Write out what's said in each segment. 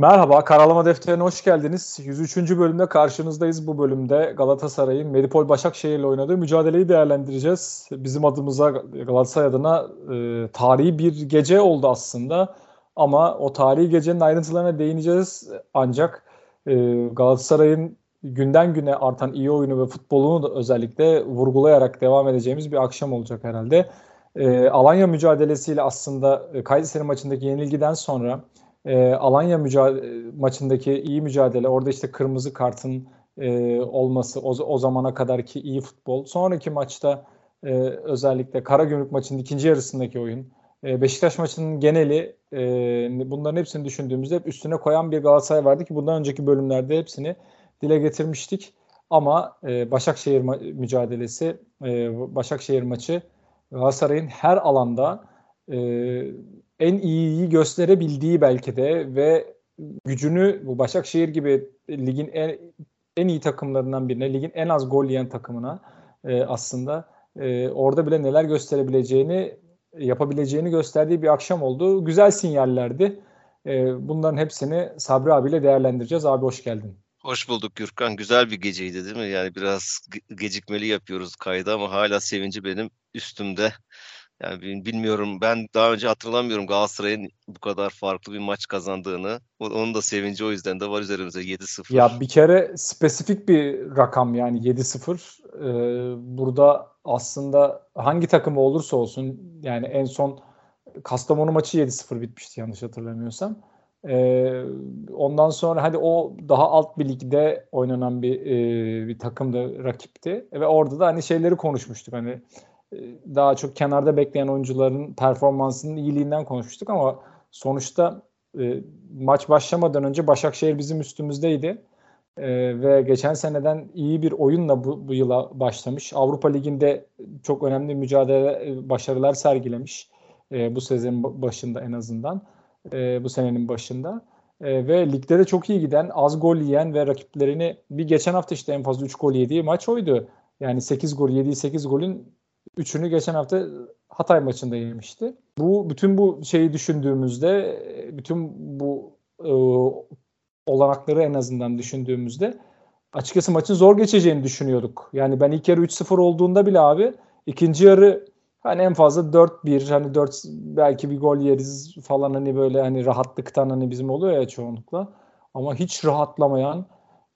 Merhaba, Karalama Defteri'ne hoş geldiniz. 103. bölümde karşınızdayız. Bu bölümde Galatasaray'ın Medipol Başakşehir ile oynadığı mücadeleyi değerlendireceğiz. Bizim adımıza Galatasaray adına e, tarihi bir gece oldu aslında. Ama o tarihi gecenin ayrıntılarına değineceğiz. Ancak e, Galatasaray'ın günden güne artan iyi oyunu ve futbolunu da özellikle vurgulayarak devam edeceğimiz bir akşam olacak herhalde. E, Alanya mücadelesiyle aslında e, Kayseri maçındaki yenilgiden sonra e, Alanya mücadele, maçındaki iyi mücadele, orada işte kırmızı kartın e, olması, o, o zamana kadarki iyi futbol. Sonraki maçta e, özellikle Karagümrük maçının ikinci yarısındaki oyun, e, Beşiktaş maçının geneli e, bunların hepsini düşündüğümüzde hep üstüne koyan bir Galatasaray vardı ki bundan önceki bölümlerde hepsini dile getirmiştik. Ama e, Başakşehir ma- mücadelesi, e, Başakşehir maçı Galatasaray'ın her alanda e, en iyiyi gösterebildiği belki de ve gücünü bu Başakşehir gibi ligin en, en iyi takımlarından birine, ligin en az gol yiyen takımına e, aslında e, orada bile neler gösterebileceğini, yapabileceğini gösterdiği bir akşam oldu. Güzel sinyallerdi. E, bunların hepsini Sabri abiyle değerlendireceğiz. Abi hoş geldin. Hoş bulduk Gürkan. Güzel bir geceydi değil mi? Yani biraz gecikmeli yapıyoruz kaydı ama hala sevinci benim üstümde. Yani bilmiyorum ben daha önce hatırlamıyorum Galatasaray'ın bu kadar farklı bir maç kazandığını. Onun da sevinci o yüzden de var üzerimize 7-0. Ya bir kere spesifik bir rakam yani 7-0. Ee, burada aslında hangi takım olursa olsun yani en son Kastamonu maçı 7-0 bitmişti yanlış hatırlamıyorsam. Ee, ondan sonra hadi o daha alt bir ligde oynanan bir e, bir takımda rakipti ve orada da hani şeyleri konuşmuştuk hani daha çok kenarda bekleyen oyuncuların performansının iyiliğinden konuşmuştuk ama sonuçta e, maç başlamadan önce Başakşehir bizim üstümüzdeydi. E, ve geçen seneden iyi bir oyunla bu, bu yıla başlamış. Avrupa Ligi'nde çok önemli mücadele e, başarılar sergilemiş. E, bu sezonun başında en azından. E, bu senenin başında. E, ve ligde de çok iyi giden, az gol yiyen ve rakiplerini bir geçen hafta işte en fazla 3 gol yediği maç oydu. Yani 8 gol yediği 8 golün Üçünü geçen hafta Hatay maçında yemişti. Bu bütün bu şeyi düşündüğümüzde, bütün bu e, olanakları en azından düşündüğümüzde açıkçası maçın zor geçeceğini düşünüyorduk. Yani ben ilk yarı 3-0 olduğunda bile abi ikinci yarı hani en fazla 4-1 hani 4 belki bir gol yeriz falan hani böyle hani rahatlıktan hani bizim oluyor ya çoğunlukla. Ama hiç rahatlamayan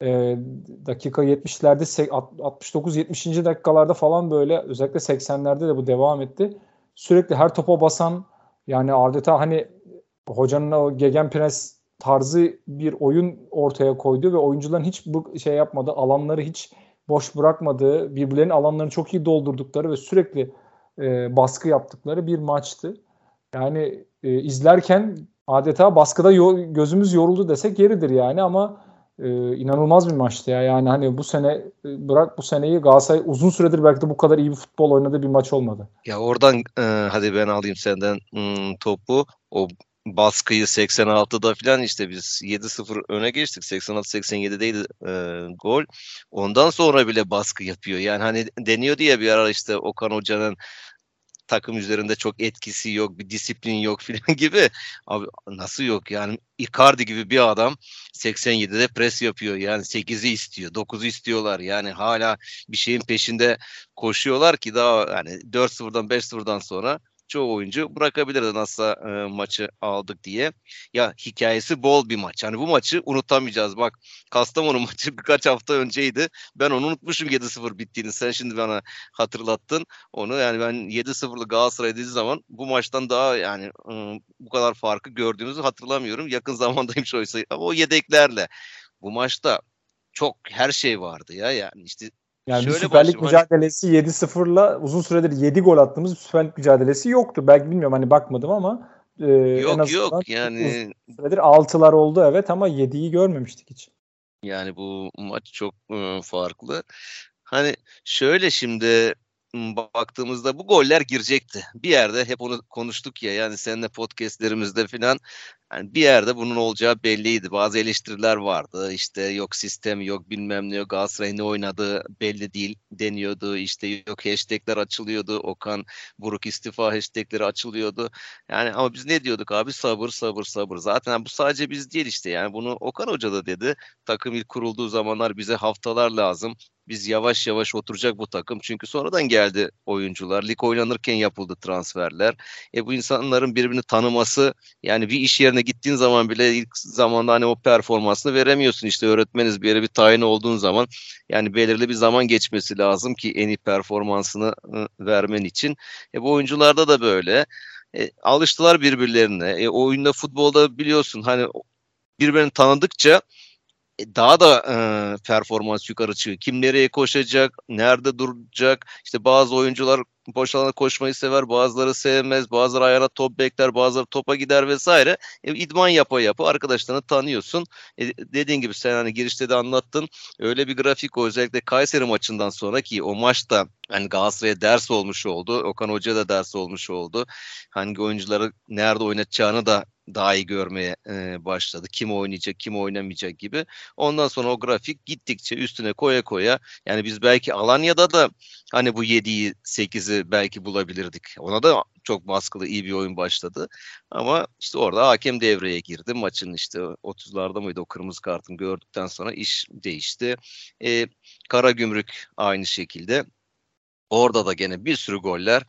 e, dakika 70'lerde 69-70. dakikalarda falan böyle özellikle 80'lerde de bu devam etti. Sürekli her topa basan yani adeta hani hocanın o gegenpress tarzı bir oyun ortaya koydu ve oyuncuların hiç bu şey yapmadı, alanları hiç boş bırakmadığı, birbirlerinin alanlarını çok iyi doldurdukları ve sürekli e, baskı yaptıkları bir maçtı. Yani e, izlerken adeta baskıda yo- gözümüz yoruldu desek yeridir yani ama e, inanılmaz bir maçtı ya. Yani hani bu sene e, bırak bu seneyi Galatasaray uzun süredir belki de bu kadar iyi bir futbol oynadığı bir maç olmadı. Ya oradan e, hadi ben alayım senden hmm, topu. O baskıyı 86'da falan işte biz 7-0 öne geçtik. 86-87'deydi e, gol. Ondan sonra bile baskı yapıyor. Yani hani deniyor diye bir ara işte Okan Hoca'nın takım üzerinde çok etkisi yok, bir disiplin yok filan gibi. Abi nasıl yok yani Icardi gibi bir adam 87'de pres yapıyor. Yani 8'i istiyor, 9'u istiyorlar. Yani hala bir şeyin peşinde koşuyorlar ki daha yani 4-0'dan 5-0'dan sonra çoğu oyuncu bırakabilirdi nasıl e, maçı aldık diye. Ya hikayesi bol bir maç. Yani bu maçı unutamayacağız. Bak Kastamonu maçı birkaç hafta önceydi. Ben onu unutmuşum 7-0 bittiğini. Sen şimdi bana hatırlattın onu. Yani ben 7-0'lı Galatasaray dediği zaman bu maçtan daha yani e, bu kadar farkı gördüğümüzü hatırlamıyorum. Yakın zamandaymış oysa ama o yedeklerle. Bu maçta çok her şey vardı ya yani işte yani Şöyle bir Süper Lig mücadelesi hani... 7-0'la uzun süredir 7 gol attığımız bir Süper Lig mücadelesi yoktu. Belki bilmiyorum hani bakmadım ama e, yok en yok yani süredir 6'lar oldu evet ama 7'yi görmemiştik hiç. Yani bu maç çok ıı, farklı. Hani şöyle şimdi baktığımızda bu goller girecekti. Bir yerde hep onu konuştuk ya yani seninle podcastlerimizde falan yani bir yerde bunun olacağı belliydi. Bazı eleştiriler vardı. İşte yok sistem yok bilmem ne yok Galatasaray ne oynadığı belli değil deniyordu. İşte yok hashtagler açılıyordu. Okan Buruk istifa hashtagleri açılıyordu. Yani ama biz ne diyorduk abi sabır sabır sabır. Zaten bu sadece biz değil işte yani bunu Okan Hoca da dedi. Takım ilk kurulduğu zamanlar bize haftalar lazım biz yavaş yavaş oturacak bu takım. Çünkü sonradan geldi oyuncular. Lig oynanırken yapıldı transferler. E bu insanların birbirini tanıması yani bir iş yerine gittiğin zaman bile ilk zamanda hani o performansını veremiyorsun. İşte öğretmeniz bir yere bir tayin olduğun zaman yani belirli bir zaman geçmesi lazım ki en iyi performansını ı, vermen için. E bu oyuncularda da böyle. E, alıştılar birbirlerine. E, oyunda futbolda biliyorsun hani birbirini tanıdıkça e, daha da e, performans yukarı çıkıyor. Kim nereye koşacak, nerede duracak. İşte bazı oyuncular boş alana koşmayı sever, bazıları sevmez, bazıları ayağına top bekler, bazıları topa gider vesaire. E, idman yapa yapa arkadaşlarını tanıyorsun. E, dediğin gibi sen hani girişte de anlattın. Öyle bir grafik o özellikle Kayseri maçından sonra ki o maçta hani Galatasaray'a ders olmuş oldu. Okan Hoca da ders olmuş oldu. Hangi oyuncuları nerede oynatacağını da daha iyi görmeye e, başladı. Kim oynayacak, kim oynamayacak gibi. Ondan sonra o grafik gittikçe üstüne koya koya yani biz belki Alanya'da da hani bu 7'yi 8'i belki bulabilirdik. Ona da çok baskılı iyi bir oyun başladı. Ama işte orada hakem devreye girdi. Maçın işte 30'larda mıydı o kırmızı kartını gördükten sonra iş değişti. E, Karagümrük aynı şekilde. Orada da gene bir sürü goller.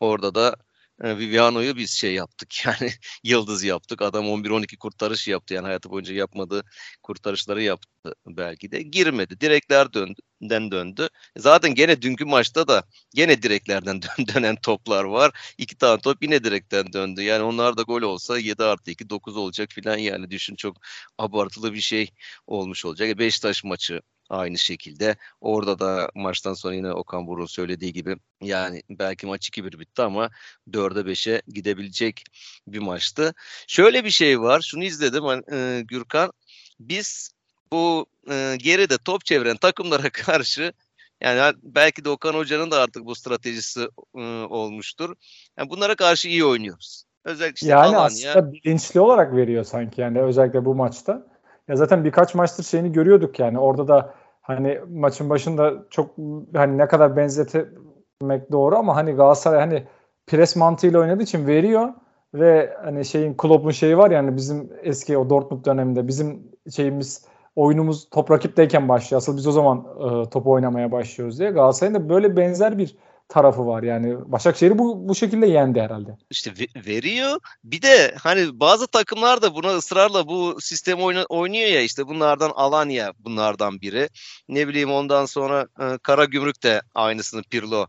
Orada da e, Viviano'yu biz şey yaptık yani yıldız yaptık. Adam 11-12 kurtarış yaptı yani hayatı boyunca yapmadığı kurtarışları yaptı belki de. Girmedi. Direkler döndü, döndü. Zaten gene dünkü maçta da gene direklerden dön, dönen toplar var. İki tane top yine direkten döndü. Yani onlar da gol olsa 7 artı 2 9 olacak filan yani düşün çok abartılı bir şey olmuş olacak. Beşiktaş maçı Aynı şekilde orada da maçtan sonra yine Okan Buruk'un söylediği gibi yani belki maç 2-1 bitti ama 4'e 5'e gidebilecek bir maçtı. Şöyle bir şey var. Şunu izledim e, Gürkan. Biz bu e, geride top çeviren takımlara karşı yani belki de Okan Hoca'nın da artık bu stratejisi e, olmuştur. Yani bunlara karşı iyi oynuyoruz. Özellikle işte yani Alanya. aslında bilinçli olarak veriyor sanki yani özellikle bu maçta. Ya zaten birkaç maçtır şeyini görüyorduk yani. Orada da hani maçın başında çok hani ne kadar benzetmek doğru ama hani Galatasaray hani pres mantığıyla oynadığı için veriyor ve hani şeyin Klopp'un şeyi var yani bizim eski o Dortmund döneminde bizim şeyimiz oyunumuz top rakipteyken başlıyor. Asıl biz o zaman e, topu oynamaya başlıyoruz diye. Galatasaray'ın da böyle benzer bir tarafı var. Yani Başakşehir'i bu bu şekilde yendi herhalde. İşte veriyor. Bir de hani bazı takımlar da buna ısrarla bu sistemi oynuyor ya işte bunlardan Alanya bunlardan biri. Ne bileyim ondan sonra e, Kara Gümrük de aynısını Pirlo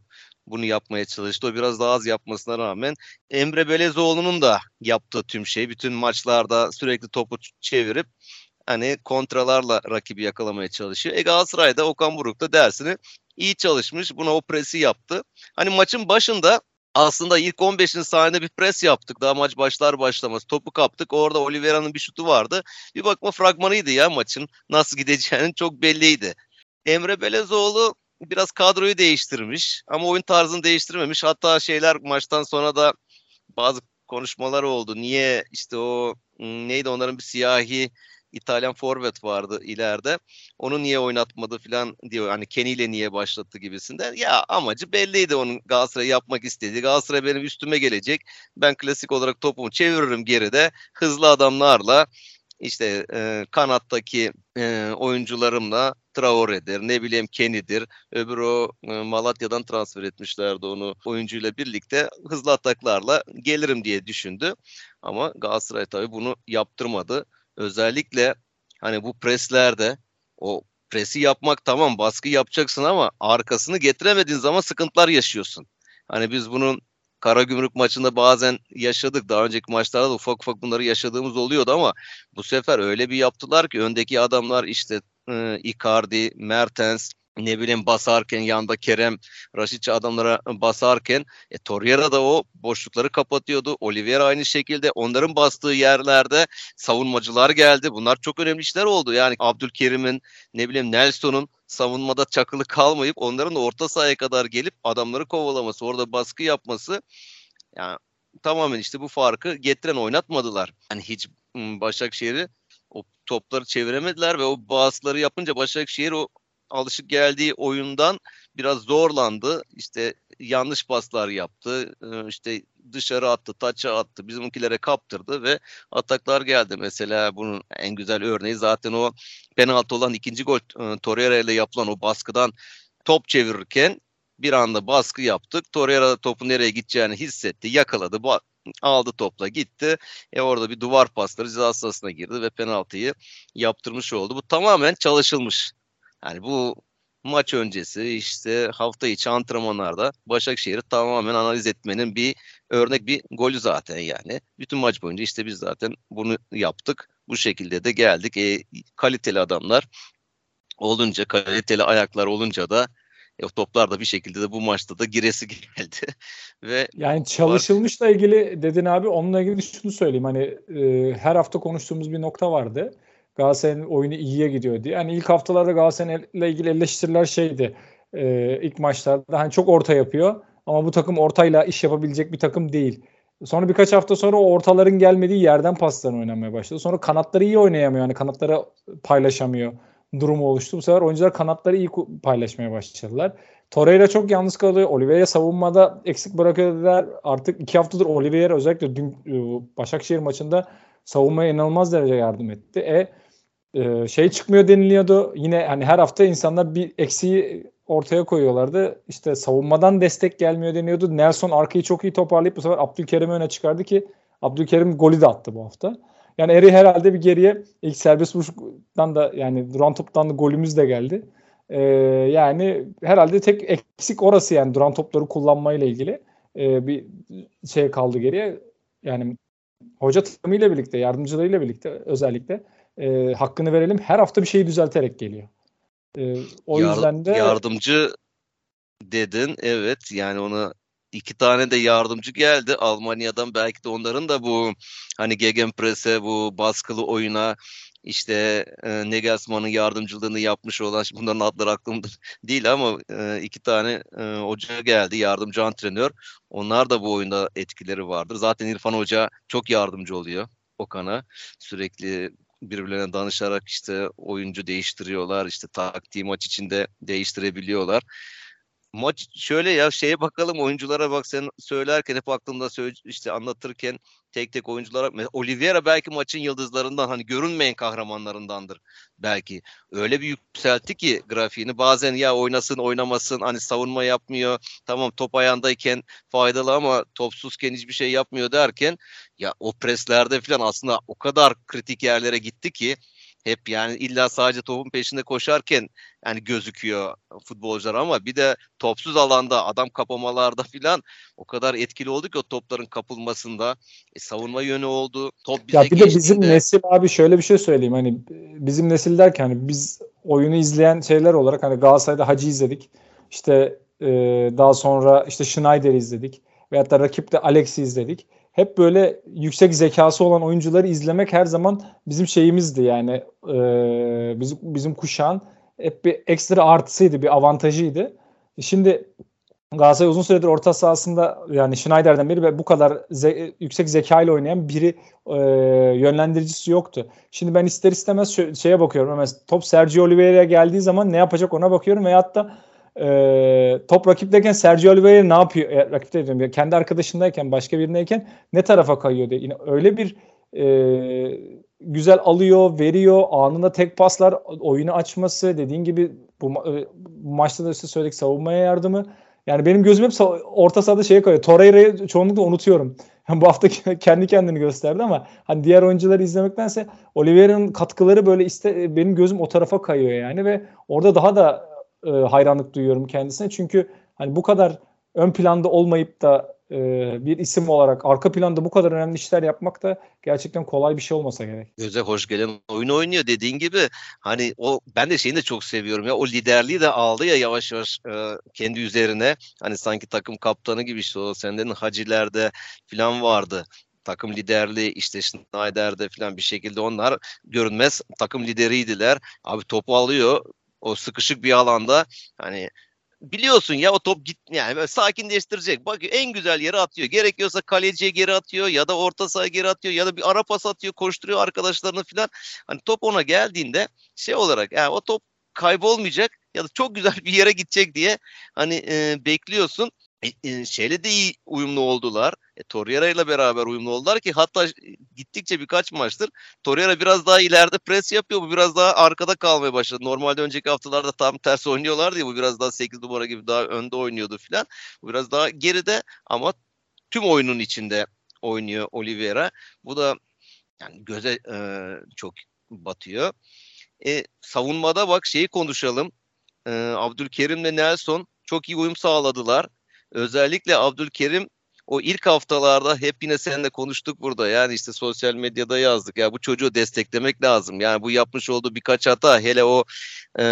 bunu yapmaya çalıştı. O biraz daha az yapmasına rağmen Emre Belezoğlu'nun da yaptığı tüm şey bütün maçlarda sürekli topu çevirip hani kontralarla rakibi yakalamaya çalışıyor. E Galatasaray'da Okan Buruk da dersini iyi çalışmış. Buna o presi yaptı. Hani maçın başında aslında ilk 15'in saniyede bir pres yaptık. Daha maç başlar başlamaz. Topu kaptık. Orada Oliveira'nın bir şutu vardı. Bir bakma fragmanıydı ya maçın. Nasıl gideceğinin çok belliydi. Emre Belezoğlu biraz kadroyu değiştirmiş ama oyun tarzını değiştirmemiş. Hatta şeyler maçtan sonra da bazı konuşmalar oldu. Niye işte o neydi onların bir siyahi İtalyan forvet vardı ileride. Onu niye oynatmadı falan diyor. Hani Kenny ile niye başlattı gibisinden. Ya amacı belliydi onun Galatasaray yapmak istediği. Galatasaray benim üstüme gelecek. Ben klasik olarak topumu çeviririm geride. Hızlı adamlarla işte e, kanattaki e, oyuncularımla Traore'dir, ne bileyim Kenny'dir. Öbür o e, Malatya'dan transfer etmişlerdi onu oyuncuyla birlikte hızlı ataklarla gelirim diye düşündü. Ama Galatasaray tabii bunu yaptırmadı. Özellikle hani bu preslerde o presi yapmak tamam baskı yapacaksın ama arkasını getiremediğin zaman sıkıntılar yaşıyorsun. Hani biz bunun Karagümrük maçında bazen yaşadık. Daha önceki maçlarda da ufak ufak bunları yaşadığımız oluyordu ama bu sefer öyle bir yaptılar ki öndeki adamlar işte e, Icardi, Mertens ne bileyim basarken yanda Kerem, Raşitçi adamlara basarken e, Torreira da o boşlukları kapatıyordu. Oliveira aynı şekilde onların bastığı yerlerde savunmacılar geldi. Bunlar çok önemli işler oldu. Yani Abdülkerim'in ne bileyim Nelson'un savunmada çakılı kalmayıp onların orta sahaya kadar gelip adamları kovalaması, orada baskı yapması yani tamamen işte bu farkı getiren oynatmadılar. Yani hiç Başakşehir'i o topları çeviremediler ve o bazıları yapınca Başakşehir o alışık geldiği oyundan biraz zorlandı. İşte yanlış paslar yaptı. İşte dışarı attı, taça attı. Bizimkilere kaptırdı ve ataklar geldi. Mesela bunun en güzel örneği zaten o penaltı olan ikinci gol Torreira ile yapılan o baskıdan top çevirirken bir anda baskı yaptık. Torreira topu nereye gideceğini hissetti, yakaladı, aldı topla gitti. E orada bir duvar pasları ceza sahasına girdi ve penaltıyı yaptırmış oldu. Bu tamamen çalışılmış. Yani bu maç öncesi işte hafta içi antrenmanlarda Başakşehir'i tamamen analiz etmenin bir örnek bir golü zaten yani. Bütün maç boyunca işte biz zaten bunu yaptık. Bu şekilde de geldik. E, kaliteli adamlar olunca, kaliteli ayaklar olunca da e, toplar da bir şekilde de bu maçta da giresi geldi. Ve yani çalışılmışla ilgili dedin abi onunla ilgili şunu söyleyeyim. Hani e, her hafta konuştuğumuz bir nokta vardı. Galatasaray'ın oyunu iyiye gidiyor diye. Yani ilk haftalarda Galatasaray'la ilgili eleştiriler şeydi. E, ilk maçlarda hani çok orta yapıyor ama bu takım ortayla iş yapabilecek bir takım değil. Sonra birkaç hafta sonra o ortaların gelmediği yerden paslarını oynamaya başladı. Sonra kanatları iyi oynayamıyor. Yani kanatları paylaşamıyor durumu oluştu. Bu sefer oyuncular kanatları iyi paylaşmaya başladılar. Torreira çok yalnız kalıyor. Oliveira savunmada eksik bırakıyorlar. Artık iki haftadır Oliveira özellikle dün e, Başakşehir maçında savunmaya inanılmaz derece yardım etti. E e, şey çıkmıyor deniliyordu. Yine hani her hafta insanlar bir eksiği ortaya koyuyorlardı. İşte savunmadan destek gelmiyor deniyordu. Nelson arkayı çok iyi toparlayıp bu sefer Abdülkerim'i öne çıkardı ki Abdülkerim golü de attı bu hafta. Yani Eri herhalde bir geriye ilk serbest vuruştan da yani duran toptan da golümüz de geldi. Ee, yani herhalde tek eksik orası yani duran topları kullanmayla ilgili ee, bir şey kaldı geriye. Yani hoca takımıyla birlikte, yardımcılarıyla birlikte özellikle e, hakkını verelim. Her hafta bir şeyi düzelterek geliyor. E, o Yar, yüzden de yardımcı dedin. Evet yani ona iki tane de yardımcı geldi Almanya'dan. Belki de onların da bu hani Gegenpress'e bu baskılı oyuna işte e, Nagelsmann'ın yardımcılığını yapmış olan bunların adları aklımda değil ama e, iki tane e, hoca geldi yardımcı antrenör. Onlar da bu oyunda etkileri vardır. Zaten İrfan Hoca çok yardımcı oluyor Okan'a. Sürekli birbirlerine danışarak işte oyuncu değiştiriyorlar. işte taktiği maç içinde değiştirebiliyorlar. Maç şöyle ya şeye bakalım oyunculara bak sen söylerken hep aklımda söyle, işte anlatırken tek tek oyunculara Oliveira belki maçın yıldızlarından hani görünmeyen kahramanlarındandır belki. Öyle bir yükseltti ki grafiğini bazen ya oynasın oynamasın hani savunma yapmıyor. Tamam top ayağındayken faydalı ama topsuzken hiçbir şey yapmıyor derken ya o preslerde falan aslında o kadar kritik yerlere gitti ki hep yani illa sadece topun peşinde koşarken yani gözüküyor futbolcular ama bir de topsuz alanda adam kapamalarda filan o kadar etkili oldu ki o topların kapılmasında e, savunma yönü oldu. Top bize ya bir de bizim nesil abi şöyle bir şey söyleyeyim hani bizim nesil derken hani biz oyunu izleyen şeyler olarak hani Galatasaray'da Hacı izledik. İşte e, daha sonra işte Schneider izledik. Veyahut da rakipte Alex'i izledik hep böyle yüksek zekası olan oyuncuları izlemek her zaman bizim şeyimizdi yani e, bizim, bizim kuşağın hep bir ekstra artısıydı, bir avantajıydı. Şimdi Galatasaray uzun süredir orta sahasında yani Schneider'den beri ve bu kadar ze- yüksek zeka ile oynayan biri e, yönlendiricisi yoktu. Şimdi ben ister istemez şeye bakıyorum. Mesela top Sergio Oliveira'ya geldiği zaman ne yapacak ona bakıyorum veyahut da e, top rakipteyken Sergio Oliveira ne yapıyor? E, rakipte diyorum, kendi arkadaşındayken başka birindeyken ne tarafa kayıyor diye. Yine öyle bir e, güzel alıyor, veriyor. Anında tek paslar, oyunu açması, dediğin gibi bu, e, bu maçta da işte söyledik savunmaya yardımı. Yani benim gözüm hep orta sahada şeye koyuyor. Torreira'yı çoğunlukla unutuyorum. Yani bu hafta kendi kendini gösterdi ama hani diğer oyuncuları izlemektense Oliveira'nın katkıları böyle iste benim gözüm o tarafa kayıyor yani ve orada daha da e, hayranlık duyuyorum kendisine. Çünkü hani bu kadar ön planda olmayıp da e, bir isim olarak arka planda bu kadar önemli işler yapmak da gerçekten kolay bir şey olmasa gerek. Göze hoş gelen oyun oynuyor dediğin gibi. Hani o ben de şeyini de çok seviyorum ya. O liderliği de aldı ya yavaş yavaş e, kendi üzerine. Hani sanki takım kaptanı gibi işte o senden Hacilerde falan vardı takım liderliği işte Schneider'de falan bir şekilde onlar görünmez takım lideriydiler. Abi topu alıyor o sıkışık bir alanda hani biliyorsun ya o top git yani böyle sakinleştirecek. Bak en güzel yere atıyor. Gerekiyorsa kaleciye geri atıyor ya da orta sahaya geri atıyor ya da bir ara pas atıyor, koşturuyor arkadaşlarını falan. Hani top ona geldiğinde şey olarak yani o top kaybolmayacak ya da çok güzel bir yere gidecek diye hani e, bekliyorsun. E, e, şeyle de iyi uyumlu oldular. E, Torreira ile beraber uyumlu oldular ki hatta gittikçe birkaç maçtır Torreira biraz daha ileride pres yapıyor. Bu biraz daha arkada kalmaya başladı. Normalde önceki haftalarda tam tersi oynuyorlardı ya bu biraz daha 8 numara gibi daha önde oynuyordu filan. Bu biraz daha geride ama tüm oyunun içinde oynuyor Oliveira. Bu da yani göze e, çok batıyor. E, savunmada bak şeyi konuşalım. E, Abdülkerim'le Nelson çok iyi uyum sağladılar. Özellikle Abdülkerim o ilk haftalarda hep yine seninle konuştuk burada. Yani işte sosyal medyada yazdık. Ya bu çocuğu desteklemek lazım. Yani bu yapmış olduğu birkaç hata hele o e,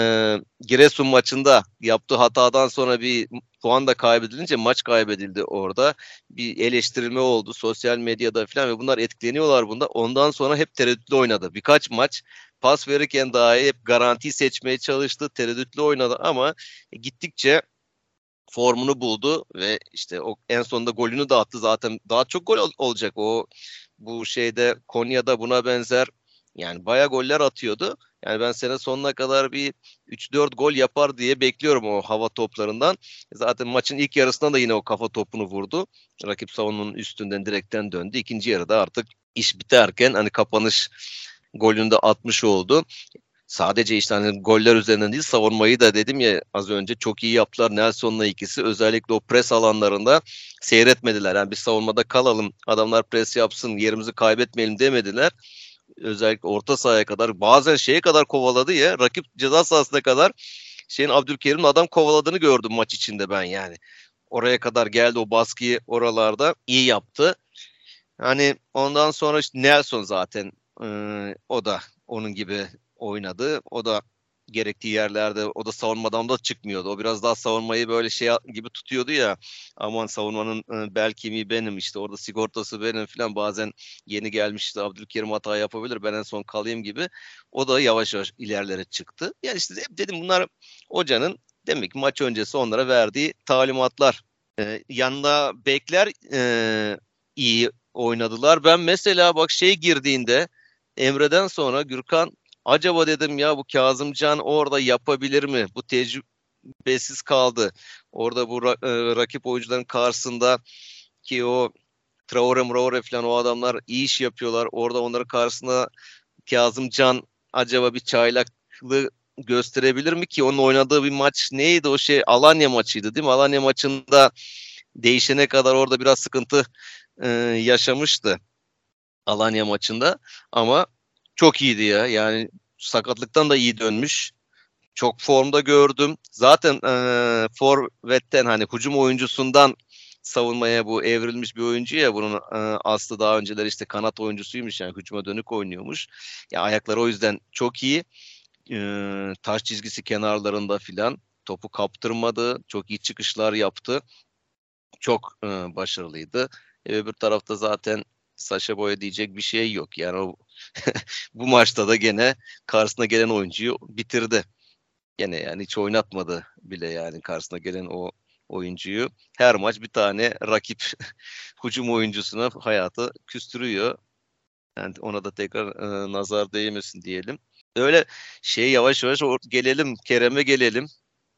Giresun maçında yaptığı hatadan sonra bir puan da kaybedilince maç kaybedildi orada. Bir eleştirilme oldu sosyal medyada falan ve bunlar etkileniyorlar bunda. Ondan sonra hep tereddütlü oynadı. Birkaç maç pas verirken dahi hep garanti seçmeye çalıştı. Tereddütlü oynadı ama gittikçe formunu buldu ve işte o en sonunda golünü de attı zaten daha çok gol ol- olacak o bu şeyde Konya'da buna benzer yani baya goller atıyordu. Yani ben sene sonuna kadar bir 3-4 gol yapar diye bekliyorum o hava toplarından. Zaten maçın ilk yarısında da yine o kafa topunu vurdu. Rakip savunmanın üstünden direkten döndü. İkinci yarıda artık iş biterken hani kapanış golünü de atmış oldu sadece işte hani goller üzerinden değil savunmayı da dedim ya az önce çok iyi yaptılar Nelson'la ikisi özellikle o pres alanlarında seyretmediler. Yani bir savunmada kalalım adamlar pres yapsın yerimizi kaybetmeyelim demediler. Özellikle orta sahaya kadar bazen şeye kadar kovaladı ya rakip ceza sahasına kadar şeyin Abdülkerim'in adam kovaladığını gördüm maç içinde ben yani. Oraya kadar geldi o baskıyı oralarda iyi yaptı. Hani ondan sonra işte Nelson zaten e, o da onun gibi oynadı. O da gerektiği yerlerde o da savunmadan da çıkmıyordu. O biraz daha savunmayı böyle şey gibi tutuyordu ya. Aman savunmanın e, bel kemiği benim işte orada sigortası benim falan bazen yeni gelmiş işte Abdülkerim hata yapabilir ben en son kalayım gibi. O da yavaş yavaş ilerlere çıktı. Yani işte dedim bunlar hocanın demek ki maç öncesi onlara verdiği talimatlar. Ee, yanında bekler e, iyi oynadılar. Ben mesela bak şey girdiğinde Emre'den sonra Gürkan Acaba dedim ya bu Kazımcan orada yapabilir mi? Bu tecrübesiz kaldı. Orada bu ra- e, rakip oyuncuların karşısında ki o Traore Mraore falan o adamlar iyi iş yapıyorlar. Orada onların karşısında Kazımcan acaba bir çaylaklığı gösterebilir mi ki onun oynadığı bir maç neydi o şey Alanya maçıydı değil mi? Alanya maçında değişene kadar orada biraz sıkıntı e, yaşamıştı Alanya maçında ama çok iyiydi ya. Yani sakatlıktan da iyi dönmüş. Çok formda gördüm. Zaten e, forvetten hani hücum oyuncusundan savunmaya bu evrilmiş bir oyuncu ya bunun e, aslı daha önceler işte kanat oyuncusuymuş yani hücuma dönük oynuyormuş. Ya ayakları o yüzden çok iyi. E, taş çizgisi kenarlarında filan topu kaptırmadı. Çok iyi çıkışlar yaptı. Çok e, başarılıydı. E, öbür tarafta zaten Saşa Boya diyecek bir şey yok. Yani o bu maçta da gene karşısına gelen oyuncuyu bitirdi. Gene yani hiç oynatmadı bile yani karşısına gelen o oyuncuyu. Her maç bir tane rakip hücum oyuncusuna hayatı küstürüyor. Yani ona da tekrar e, nazar değmesin diyelim. Öyle şey yavaş yavaş gelelim Kerem'e gelelim.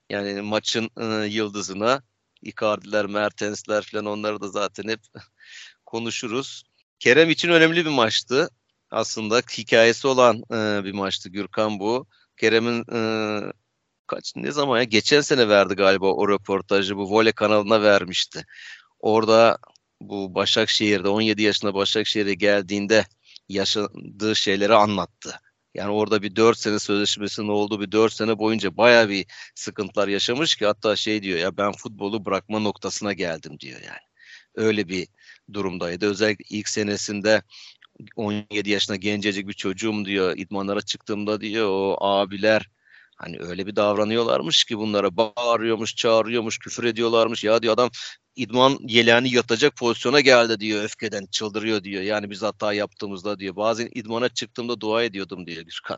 Yani maçın e, yıldızına Icardi'ler, Mertens'ler falan onları da zaten hep konuşuruz. Kerem için önemli bir maçtı. Aslında hikayesi olan e, bir maçtı Gürkan bu. Kerem'in e, kaç ne zaman ya geçen sene verdi galiba o röportajı bu Vole kanalına vermişti. Orada bu Başakşehir'de 17 yaşında Başakşehir'e geldiğinde yaşadığı şeyleri anlattı. Yani orada bir 4 sene sözleşmesinin olduğu bir 4 sene boyunca baya bir sıkıntılar yaşamış ki hatta şey diyor ya ben futbolu bırakma noktasına geldim diyor yani öyle bir durumdaydı. Özellikle ilk senesinde 17 yaşında gencecik bir çocuğum diyor. İdmanlara çıktığımda diyor o abiler hani öyle bir davranıyorlarmış ki bunlara bağırıyormuş, çağırıyormuş, küfür ediyorlarmış. Ya diyor adam idman yeleğini yatacak pozisyona geldi diyor öfkeden çıldırıyor diyor. Yani biz hata yaptığımızda diyor. Bazen idmana çıktığımda dua ediyordum diyor Gürkan.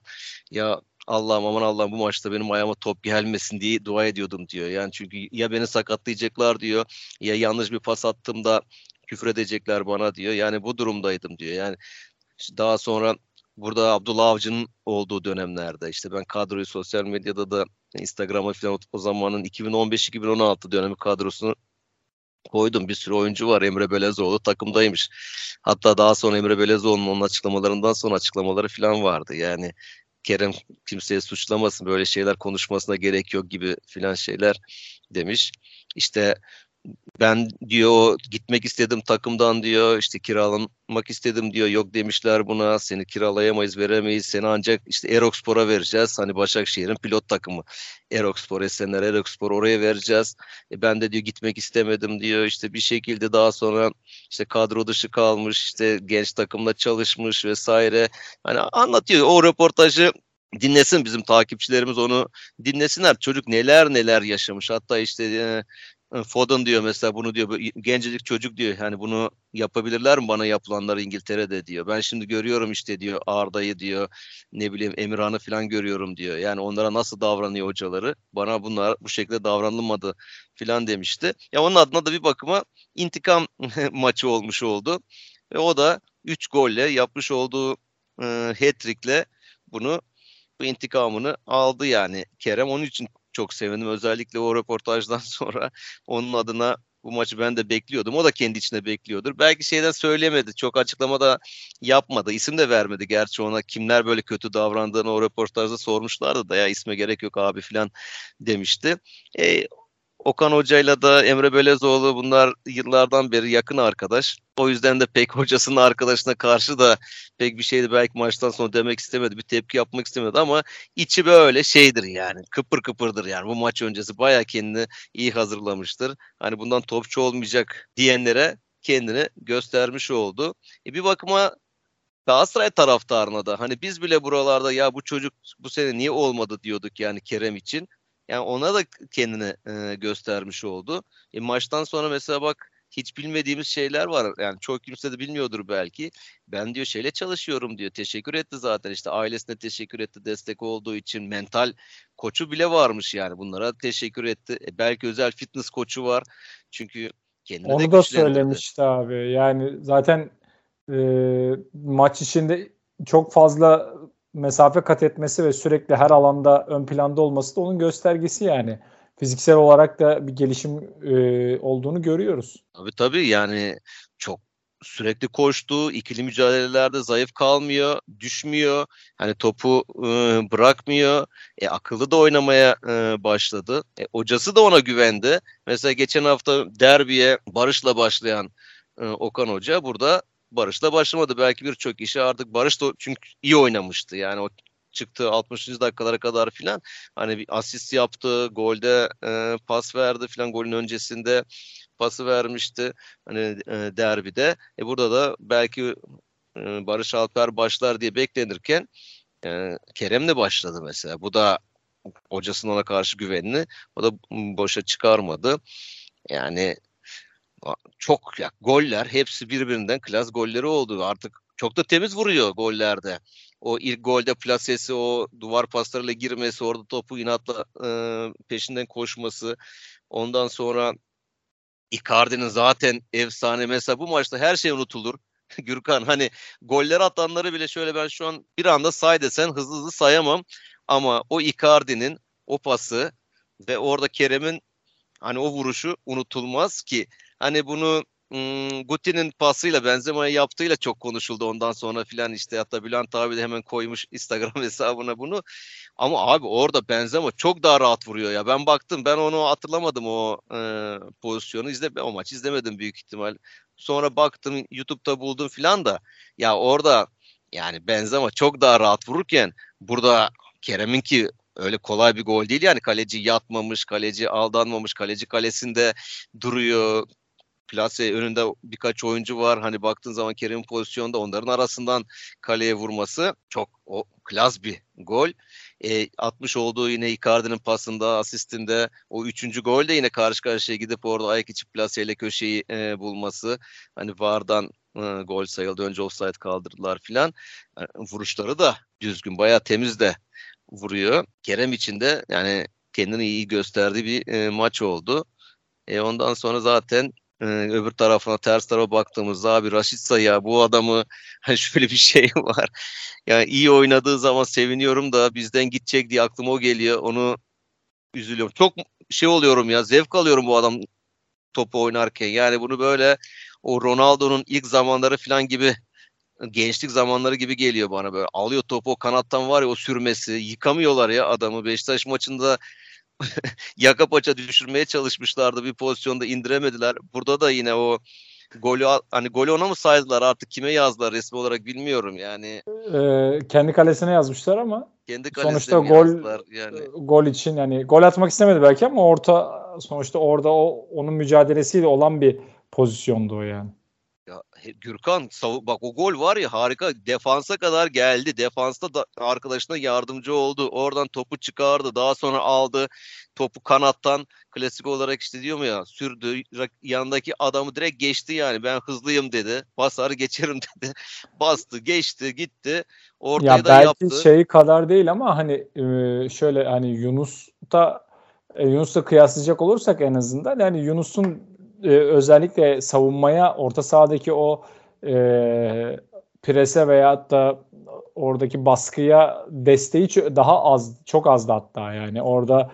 Ya Allah'ım aman Allah'ım bu maçta benim ayağıma top gelmesin diye dua ediyordum diyor. Yani çünkü ya beni sakatlayacaklar diyor ya yanlış bir pas attığımda küfür edecekler bana diyor. Yani bu durumdaydım diyor. Yani işte daha sonra burada Abdullah Avcı'nın olduğu dönemlerde işte ben kadroyu sosyal medyada da Instagram'a falan o zamanın 2015-2016 dönemi kadrosunu koydum. Bir sürü oyuncu var. Emre Belezoğlu takımdaymış. Hatta daha sonra Emre Belezoğlu'nun onun açıklamalarından sonra açıklamaları falan vardı. Yani Kerem kimseye suçlamasın böyle şeyler konuşmasına gerek yok gibi filan şeyler demiş. İşte ben diyor gitmek istedim takımdan diyor işte kiralanmak istedim diyor. Yok demişler buna seni kiralayamayız veremeyiz. Seni ancak işte Erokspor'a vereceğiz. Hani Başakşehir'in pilot takımı. Erokspor Esenler Erokspor oraya vereceğiz. E ben de diyor gitmek istemedim diyor. İşte bir şekilde daha sonra işte kadro dışı kalmış işte genç takımla çalışmış vesaire. Hani anlatıyor o röportajı dinlesin bizim takipçilerimiz onu dinlesinler. Çocuk neler neler yaşamış. Hatta işte e, Foden diyor mesela bunu diyor gencecik çocuk diyor hani bunu yapabilirler mi bana yapılanları İngiltere'de diyor. Ben şimdi görüyorum işte diyor Arda'yı diyor ne bileyim Emirhan'ı falan görüyorum diyor. Yani onlara nasıl davranıyor hocaları bana bunlar bu şekilde davranılmadı falan demişti. Ya onun adına da bir bakıma intikam maçı olmuş oldu. Ve o da 3 golle yapmış olduğu e, hat-trick'le bunu bu intikamını aldı yani Kerem. Onun için çok sevindim. Özellikle o röportajdan sonra onun adına bu maçı ben de bekliyordum. O da kendi içinde bekliyordur. Belki şeyden söylemedi. Çok açıklamada yapmadı. İsim de vermedi. Gerçi ona kimler böyle kötü davrandığını o röportajda sormuşlardı da ya isme gerek yok abi falan demişti. E, Okan Hoca'yla da Emre Belezoğlu bunlar yıllardan beri yakın arkadaş. O yüzden de pek hocasının arkadaşına karşı da pek bir şeydi belki maçtan sonra demek istemedi. Bir tepki yapmak istemedi ama içi böyle şeydir yani. Kıpır kıpırdır yani. Bu maç öncesi bayağı kendini iyi hazırlamıştır. Hani bundan topçu olmayacak diyenlere kendini göstermiş oldu. E bir bakıma Galatasaray taraftarına da hani biz bile buralarda ya bu çocuk bu sene niye olmadı diyorduk yani Kerem için. Yani ona da kendini e, göstermiş oldu. E, maçtan sonra mesela bak hiç bilmediğimiz şeyler var. Yani çok kimse de bilmiyordur belki. Ben diyor şeyle çalışıyorum diyor. Teşekkür etti zaten işte ailesine teşekkür etti destek olduğu için. Mental koçu bile varmış yani bunlara teşekkür etti. E, belki özel fitness koçu var. Çünkü kendini Onu de da söylemişti abi. Yani zaten e, maç içinde çok fazla mesafe kat etmesi ve sürekli her alanda ön planda olması da onun göstergesi yani. Fiziksel olarak da bir gelişim e, olduğunu görüyoruz. Tabii tabii yani çok sürekli koştu, ikili mücadelelerde zayıf kalmıyor, düşmüyor. Hani topu e, bırakmıyor. E, akıllı da oynamaya e, başladı. E, hocası da ona güvendi. Mesela geçen hafta derbiye Barış'la başlayan e, Okan Hoca burada Barış'la başlamadı. Belki birçok kişi artık Barış da çünkü iyi oynamıştı. Yani o çıktığı 60. dakikalara kadar filan hani bir asist yaptı, golde e, pas verdi filan golün öncesinde pası vermişti hani e, derbide. E burada da belki e, Barış Alper başlar diye beklenirken e, Kerem de başladı mesela. Bu da hocasının ona karşı güvenini o da boşa çıkarmadı. Yani çok ya goller hepsi birbirinden klas golleri oldu. Artık çok da temiz vuruyor gollerde. O ilk golde plasesi, o duvar paslarıyla girmesi, orada topu inatla e, peşinden koşması. Ondan sonra Icardi'nin zaten efsane mesela bu maçta her şey unutulur. Gürkan hani goller atanları bile şöyle ben şu an bir anda say desen hızlı hızlı sayamam. Ama o Icardi'nin o pası ve orada Kerem'in hani o vuruşu unutulmaz ki Hani bunu hmm, Guti'nin pasıyla Benzema'ya yaptığıyla çok konuşuldu ondan sonra filan işte hatta Bülent abi de hemen koymuş Instagram hesabına bunu. Ama abi orada Benzema çok daha rahat vuruyor ya. Ben baktım ben onu hatırlamadım o e, pozisyonu izle o maç izlemedim büyük ihtimal. Sonra baktım YouTube'da buldum filan da ya orada yani Benzema çok daha rahat vururken burada Kerem'in ki öyle kolay bir gol değil yani kaleci yatmamış, kaleci aldanmamış, kaleci kalesinde duruyor plase önünde birkaç oyuncu var. Hani baktığın zaman Kerim pozisyonda onların arasından kaleye vurması çok o klas bir gol. E, atmış olduğu yine Icardi'nin pasında, asistinde o üçüncü gol de yine karşı karşıya gidip orada ayak içi plaseyle köşeyi e, bulması. Hani Vardan e, gol sayıldı. Önce offside kaldırdılar filan. Yani vuruşları da düzgün, bayağı temiz de vuruyor. Kerem için de yani kendini iyi gösterdiği bir e, maç oldu. E, ondan sonra zaten e, öbür tarafına ters tarafa baktığımızda abi Raşitsa ya bu adamı hani şöyle bir şey var. Yani iyi oynadığı zaman seviniyorum da bizden gidecek diye aklıma o geliyor. Onu üzülüyorum. Çok şey oluyorum ya zevk alıyorum bu adam topu oynarken. Yani bunu böyle o Ronaldo'nun ilk zamanları falan gibi gençlik zamanları gibi geliyor bana böyle. Alıyor topu o kanattan var ya o sürmesi. Yıkamıyorlar ya adamı. Beşiktaş maçında yaka paça düşürmeye çalışmışlardı. Bir pozisyonda indiremediler. Burada da yine o golü hani golü ona mı saydılar artık kime yazdılar resmi olarak bilmiyorum yani. Ee, kendi kalesine yazmışlar ama kendi sonuçta gol yani. gol için yani gol atmak istemedi belki ama orta sonuçta orada o onun mücadelesiyle olan bir pozisyondu o yani. Gürkan bak o gol var ya harika defansa kadar geldi. Defansta da arkadaşına yardımcı oldu. Oradan topu çıkardı. Daha sonra aldı. Topu kanattan klasik olarak işte diyor mu ya sürdü. Yanındaki adamı direkt geçti yani. Ben hızlıyım dedi. Basar geçerim dedi. Bastı, geçti, gitti. Ortaya ya da belki yaptı. şeyi kadar değil ama hani şöyle hani Yunus'ta Yunus'la kıyaslayacak olursak en azından yani Yunus'un e, özellikle savunmaya orta sahadaki o e, prese veya da oradaki baskıya desteği daha az çok azdı hatta yani orada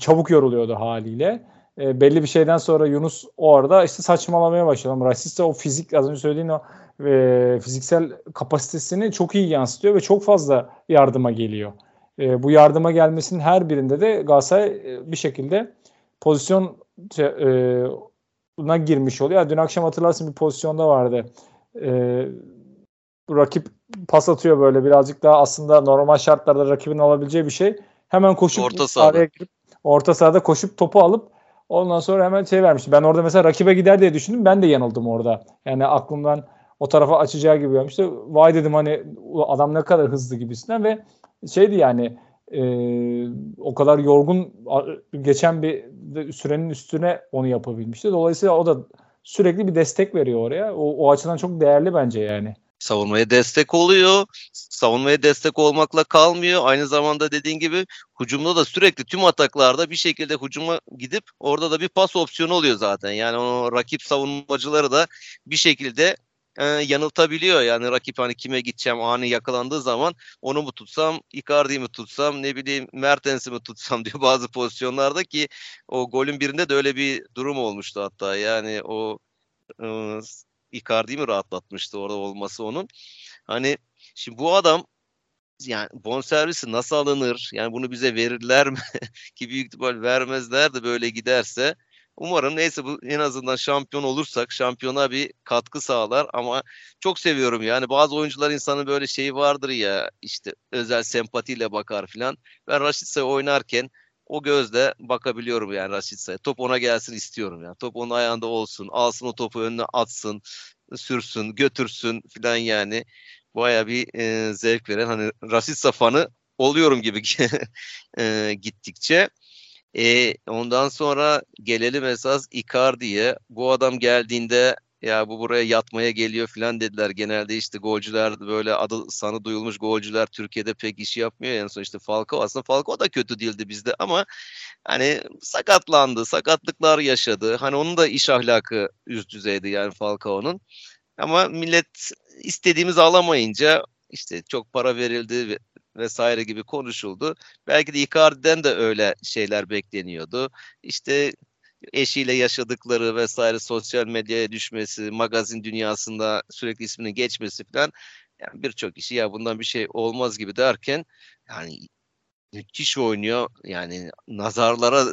çabuk yoruluyordu haliyle. E, belli bir şeyden sonra Yunus orada işte saçmalamaya başladı. Rasiste o fizik az önce söylediğin o e, fiziksel kapasitesini çok iyi yansıtıyor ve çok fazla yardıma geliyor. E, bu yardıma gelmesinin her birinde de Galatasaray e, bir şekilde pozisyon e, buna girmiş oluyor. dün akşam hatırlarsın bir pozisyonda vardı. Ee, rakip pas atıyor böyle birazcık daha aslında normal şartlarda rakibin alabileceği bir şey. Hemen koşup orta sahada. girip orta sahada koşup topu alıp ondan sonra hemen şey vermiş. Ben orada mesela rakibe gider diye düşündüm. Ben de yanıldım orada. Yani aklımdan o tarafa açacağı gibi gelmişti. Vay dedim hani adam ne kadar hızlı gibisinden ve şeydi yani e, o kadar yorgun geçen bir sürenin üstüne onu yapabilmişti. Dolayısıyla o da sürekli bir destek veriyor oraya. O, o açıdan çok değerli bence yani. Savunmaya destek oluyor. Savunmaya destek olmakla kalmıyor. Aynı zamanda dediğin gibi hücumda da sürekli tüm ataklarda bir şekilde hücuma gidip orada da bir pas opsiyonu oluyor zaten. Yani o rakip savunmacıları da bir şekilde e, yanıltabiliyor. Yani rakip hani kime gideceğim ani yakalandığı zaman onu mu tutsam, Icardi'yi mi tutsam, ne bileyim Mertens'i mi tutsam diyor bazı pozisyonlarda ki o golün birinde de öyle bir durum olmuştu hatta. Yani o e, Icardi'yi mi rahatlatmıştı orada olması onun. Hani şimdi bu adam yani bonservisi nasıl alınır? Yani bunu bize verirler mi? Ki büyük ihtimal vermezler de böyle giderse. Umarım neyse bu en azından şampiyon olursak şampiyona bir katkı sağlar ama çok seviyorum yani bazı oyuncular insanın böyle şeyi vardır ya işte özel sempatiyle bakar filan. Ben Raşitsa'yı oynarken o gözle bakabiliyorum yani Raşitsa'ya. Top ona gelsin istiyorum yani. Top onun ayağında olsun. Alsın o topu önüne atsın. Sürsün, götürsün filan yani. Baya bir e, zevk veren hani Raşitsa fanı oluyorum gibi e, gittikçe. E, ondan sonra gelelim esas Icardi'ye. Bu adam geldiğinde ya bu buraya yatmaya geliyor falan dediler. Genelde işte golcüler böyle adı sanı duyulmuş golcüler Türkiye'de pek iş yapmıyor. En son işte Falcao aslında Falcao da kötü değildi bizde ama hani sakatlandı, sakatlıklar yaşadı. Hani onun da iş ahlakı üst düzeydi yani Falcao'nun. Ama millet istediğimizi alamayınca işte çok para verildi vesaire gibi konuşuldu. Belki de Icardi'den de öyle şeyler bekleniyordu. İşte eşiyle yaşadıkları vesaire sosyal medyaya düşmesi, magazin dünyasında sürekli isminin geçmesi falan yani birçok kişi ya bundan bir şey olmaz gibi derken yani müthiş oynuyor. Yani nazarlara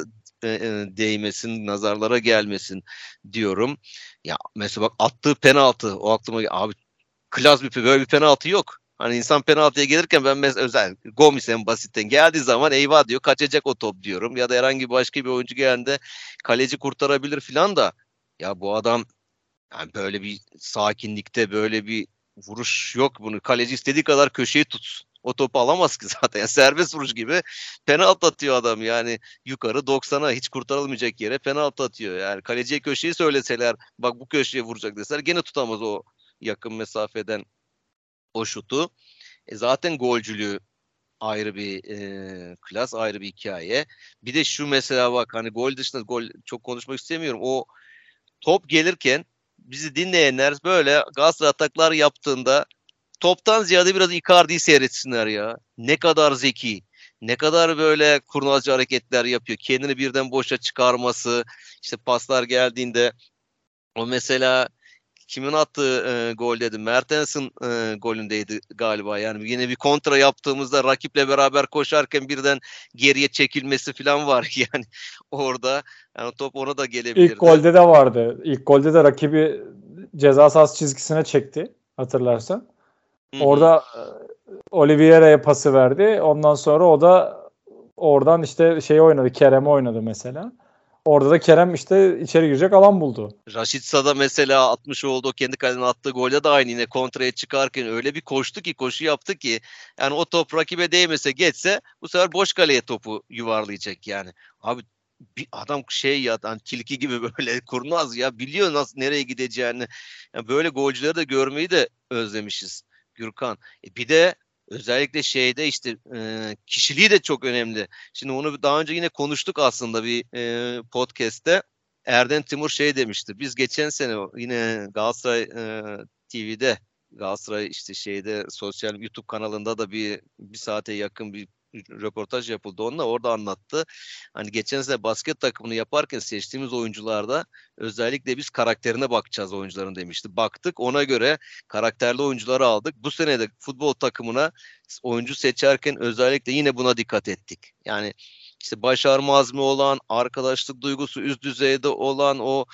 e, e, değmesin, nazarlara gelmesin diyorum. Ya mesela bak attığı penaltı o aklıma abi klas bir böyle bir penaltı yok. Hani insan penaltıya gelirken ben mesela özel Gomis en basitten geldiği zaman eyvah diyor kaçacak o top diyorum. Ya da herhangi başka bir oyuncu geldiğinde kaleci kurtarabilir filan da ya bu adam Yani böyle bir sakinlikte böyle bir vuruş yok bunu. Kaleci istediği kadar köşeyi tutsun. O topu alamaz ki zaten. Yani serbest vuruş gibi penaltı atıyor adam yani yukarı 90'a hiç kurtarılmayacak yere penaltı atıyor. Yani kaleciye köşeyi söyleseler bak bu köşeye vuracak deseler gene tutamaz o yakın mesafeden o şutu. E zaten golcülüğü ayrı bir e, klas, ayrı bir hikaye. Bir de şu mesela bak hani gol dışında gol çok konuşmak istemiyorum. O top gelirken bizi dinleyenler böyle Galatasaray ataklar yaptığında toptan ziyade biraz Icardi'yi seyretsinler ya. Ne kadar zeki, ne kadar böyle kurnazca hareketler yapıyor. Kendini birden boşa çıkarması, işte paslar geldiğinde o mesela kimin attığı e, gol dedim. Mertens'in e, golündeydi galiba. Yani yine bir kontra yaptığımızda rakiple beraber koşarken birden geriye çekilmesi falan var yani orada. Yani top ona da gelebilirdi. İlk golde de vardı. İlk golde de rakibi ceza sahası çizgisine çekti hatırlarsan. Hı-hı. Orada e, Oliveira'ya pası verdi. Ondan sonra o da oradan işte şey oynadı. Kerem oynadı mesela. Orada da Kerem işte içeri girecek alan buldu. Raşit da mesela atmış oldu kendi kalene attığı golde de aynı yine kontraya çıkarken öyle bir koştu ki koşu yaptı ki yani o top rakibe değmese geçse bu sefer boş kaleye topu yuvarlayacak yani. Abi bir adam şey ya hani tilki gibi böyle kurnaz ya biliyor nasıl nereye gideceğini. Yani böyle golcüleri de görmeyi de özlemişiz Gürkan. E bir de özellikle şeyde işte e, kişiliği de çok önemli. Şimdi onu daha önce yine konuştuk aslında bir e, podcast'te. Erden Timur şey demişti. Biz geçen sene yine Galatasaray e, TV'de Galatasaray işte şeyde sosyal YouTube kanalında da bir bir saate yakın bir röportaj yapıldı onunla orada anlattı. Hani geçen sene basket takımını yaparken seçtiğimiz oyuncularda özellikle biz karakterine bakacağız oyuncuların demişti. Baktık ona göre karakterli oyuncuları aldık. Bu sene de futbol takımına oyuncu seçerken özellikle yine buna dikkat ettik. Yani işte başarma azmi olan, arkadaşlık duygusu üst düzeyde olan o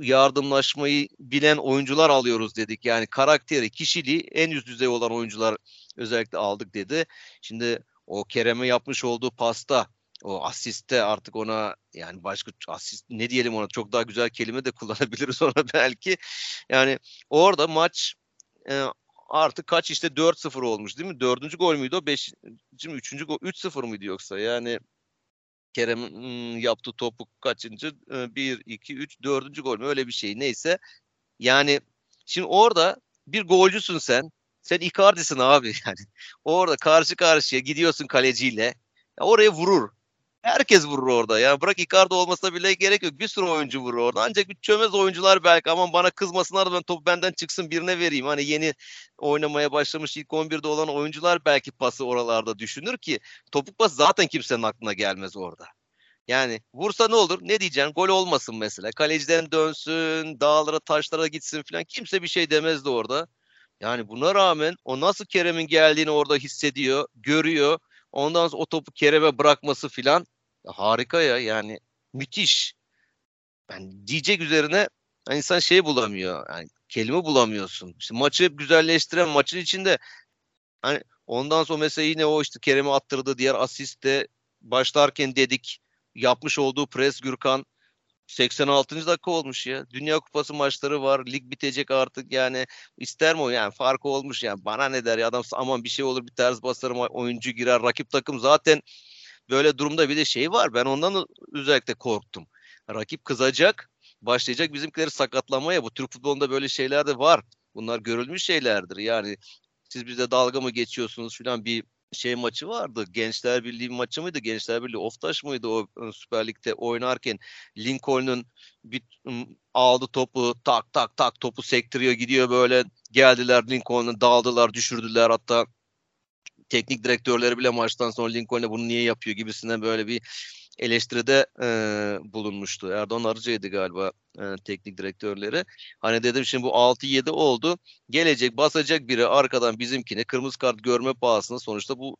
yardımlaşmayı bilen oyuncular alıyoruz dedik. Yani karakteri, kişiliği en üst düzey olan oyuncular özellikle aldık dedi. Şimdi o Kerem'e yapmış olduğu pasta o asiste artık ona yani başka asist ne diyelim ona çok daha güzel kelime de kullanabiliriz ona belki. Yani orada maç e, artık kaç işte 4-0 olmuş değil mi? Dördüncü gol müydü o? Beşinci mi? Üçüncü gol 3-0 mıydı yoksa? Yani Kerem'in yaptığı topu kaçıncı? 1, 2, 3, dördüncü gol mü? Öyle bir şey. Neyse. Yani şimdi orada bir golcüsün sen. Sen Icardi'sin abi yani. Orada karşı karşıya gidiyorsun kaleciyle. Ya oraya vurur. Herkes vurur orada. Yani bırak Icardi olmasına bile gerek yok. Bir sürü oyuncu vurur orada. Ancak bir çömez oyuncular belki aman bana kızmasınlar ben topu benden çıksın birine vereyim. Hani yeni oynamaya başlamış ilk 11'de olan oyuncular belki pası oralarda düşünür ki topuk pas zaten kimsenin aklına gelmez orada. Yani vursa ne olur? Ne diyeceksin? Gol olmasın mesela. Kaleciden dönsün, dağlara, taşlara gitsin falan. Kimse bir şey demezdi orada. Yani buna rağmen o nasıl Kerem'in geldiğini orada hissediyor, görüyor. Ondan sonra o topu Kerem'e bırakması filan harika ya yani müthiş. Yani diyecek üzerine insan şey bulamıyor. Yani kelime bulamıyorsun. İşte maçı güzelleştiren maçın içinde hani ondan sonra mesela yine o işte Kerem'e attırdı diğer asiste başlarken dedik yapmış olduğu pres Gürkan 86. dakika olmuş ya. Dünya Kupası maçları var. Lig bitecek artık yani. ister mi o yani farkı olmuş yani. Bana ne der ya adam aman bir şey olur bir ters basarım oyuncu girer. Rakip takım zaten böyle durumda bir de şey var. Ben ondan özellikle korktum. Rakip kızacak. Başlayacak bizimkileri sakatlamaya. Bu Türk futbolunda böyle şeyler de var. Bunlar görülmüş şeylerdir. Yani siz bize dalga mı geçiyorsunuz filan bir şey maçı vardı. Gençler Birliği maçı mıydı? Gençler Birliği Oftaş mıydı o Süper Lig'de oynarken Lincoln'un bir aldı topu tak tak tak topu sektiriyor gidiyor böyle geldiler Lincoln'u dağıldılar düşürdüler hatta teknik direktörleri bile maçtan sonra Lincoln'e bunu niye yapıyor gibisinden böyle bir eleştiride e, bulunmuştu. Erdoğan Arıcı'ydı galiba e, teknik direktörleri. Hani dedim şimdi bu 6-7 oldu. Gelecek basacak biri arkadan bizimkine kırmızı kart görme pahasına sonuçta bu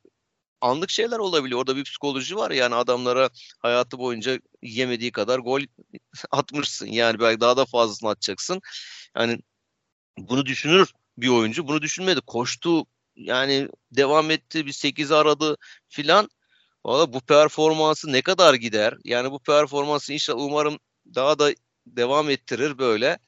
anlık şeyler olabiliyor. Orada bir psikoloji var yani adamlara hayatı boyunca yemediği kadar gol atmışsın. Yani belki daha da fazlasını atacaksın. Yani bunu düşünür bir oyuncu. Bunu düşünmedi. Koştu yani devam etti bir 8 aradı filan. Valla bu performansı ne kadar gider? Yani bu performansı inşallah umarım daha da devam ettirir böyle.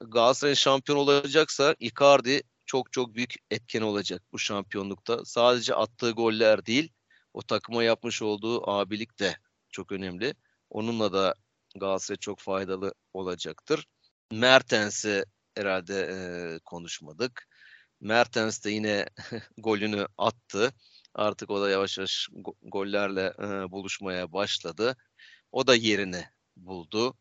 Galatasaray şampiyon olacaksa Icardi çok çok büyük etken olacak bu şampiyonlukta. Sadece attığı goller değil, o takıma yapmış olduğu abilik de çok önemli. Onunla da Galatasaray çok faydalı olacaktır. Mertens'i herhalde e, konuşmadık. Mertens de yine golünü attı. Artık o da yavaş yavaş gollerle e, buluşmaya başladı. O da yerini buldu.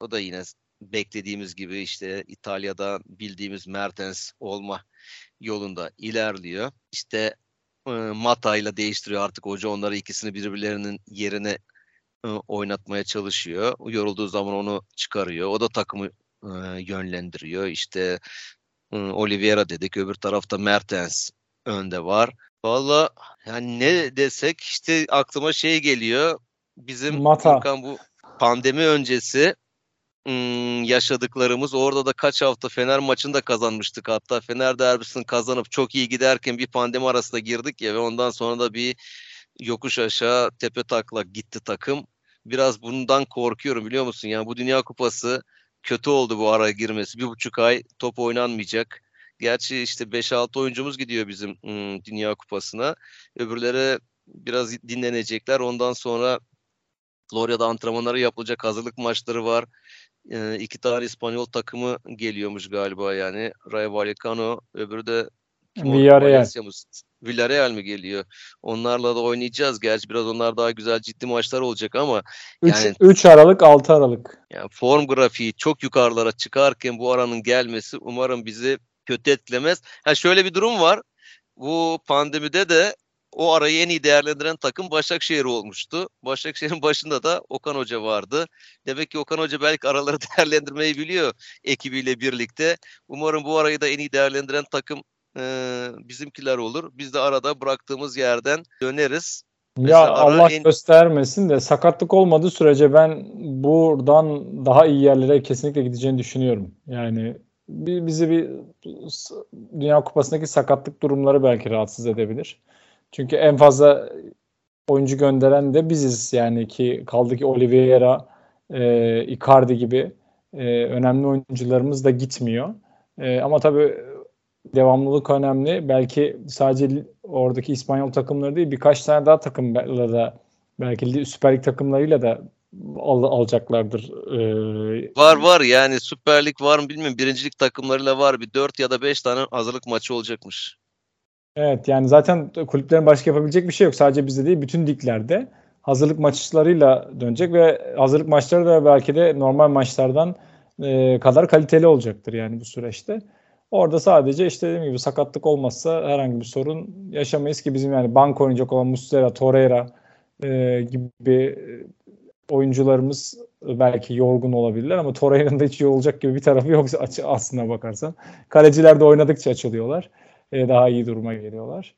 O da yine beklediğimiz gibi işte İtalya'da bildiğimiz Mertens olma yolunda ilerliyor. İşte e, Mata ile değiştiriyor artık hoca onları ikisini birbirlerinin yerine e, oynatmaya çalışıyor. Yorulduğu zaman onu çıkarıyor. O da takımı e, yönlendiriyor. İşte e, Oliveira dedik. Öbür tarafta Mertens önde var. Valla yani ne desek işte aklıma şey geliyor. Bizim Mata. bu pandemi öncesi yaşadıklarımız orada da kaç hafta Fener maçını da kazanmıştık hatta Fener derbisini kazanıp çok iyi giderken bir pandemi arasında girdik ya ve ondan sonra da bir yokuş aşağı tepe taklak gitti takım. Biraz bundan korkuyorum biliyor musun? Yani bu Dünya Kupası kötü oldu bu araya girmesi. Bir buçuk ay top oynanmayacak. Gerçi işte 5-6 oyuncumuz gidiyor bizim ım, Dünya Kupası'na. Öbürleri biraz dinlenecekler. Ondan sonra Florya'da antrenmanları yapılacak hazırlık maçları var. E, iki tane İspanyol takımı geliyormuş galiba yani. Rayo Vallecano öbürü de Villarreal. Villarreal mi geliyor? Onlarla da oynayacağız. Gerçi biraz onlar daha güzel ciddi maçlar olacak ama 3 yani, 3 Aralık 6 Aralık. Yani form grafiği çok yukarılara çıkarken bu aranın gelmesi umarım bizi kötü etkilemez. Ha şöyle bir durum var. Bu pandemide de o arayı en iyi değerlendiren takım Başakşehir olmuştu. Başakşehir'in başında da Okan Hoca vardı. Demek ki Okan Hoca belki araları değerlendirmeyi biliyor ekibiyle birlikte. Umarım bu arayı da en iyi değerlendiren takım e, bizimkiler olur. Biz de arada bıraktığımız yerden döneriz. Ya Allah en... göstermesin de sakatlık olmadığı sürece ben buradan daha iyi yerlere kesinlikle gideceğini düşünüyorum. Yani bizi bir Dünya Kupası'ndaki sakatlık durumları belki rahatsız edebilir. Çünkü en fazla oyuncu gönderen de biziz yani ki kaldı ki Oliveira, e, Icardi gibi e, önemli oyuncularımız da gitmiyor. E, ama tabii devamlılık önemli. Belki sadece oradaki İspanyol takımları değil birkaç tane daha takımla da belki Süper Lig takımlarıyla da al, alacaklardır. Ee, var var yani Süper Lig var mı bilmiyorum. Birincilik takımlarıyla var bir 4 ya da 5 tane hazırlık maçı olacakmış. Evet yani zaten kulüplerin başka yapabilecek bir şey yok. Sadece bizde değil bütün liglerde hazırlık maçlarıyla dönecek ve hazırlık maçları da belki de normal maçlardan e, kadar kaliteli olacaktır yani bu süreçte. Orada sadece işte dediğim gibi sakatlık olmazsa herhangi bir sorun yaşamayız ki bizim yani bank oynayacak olan Muslera, Torreira e, gibi oyuncularımız belki yorgun olabilirler ama Torreira'nın da hiç yorulacak gibi bir tarafı yok aslına bakarsan. Kaleciler de oynadıkça açılıyorlar e, daha iyi duruma geliyorlar.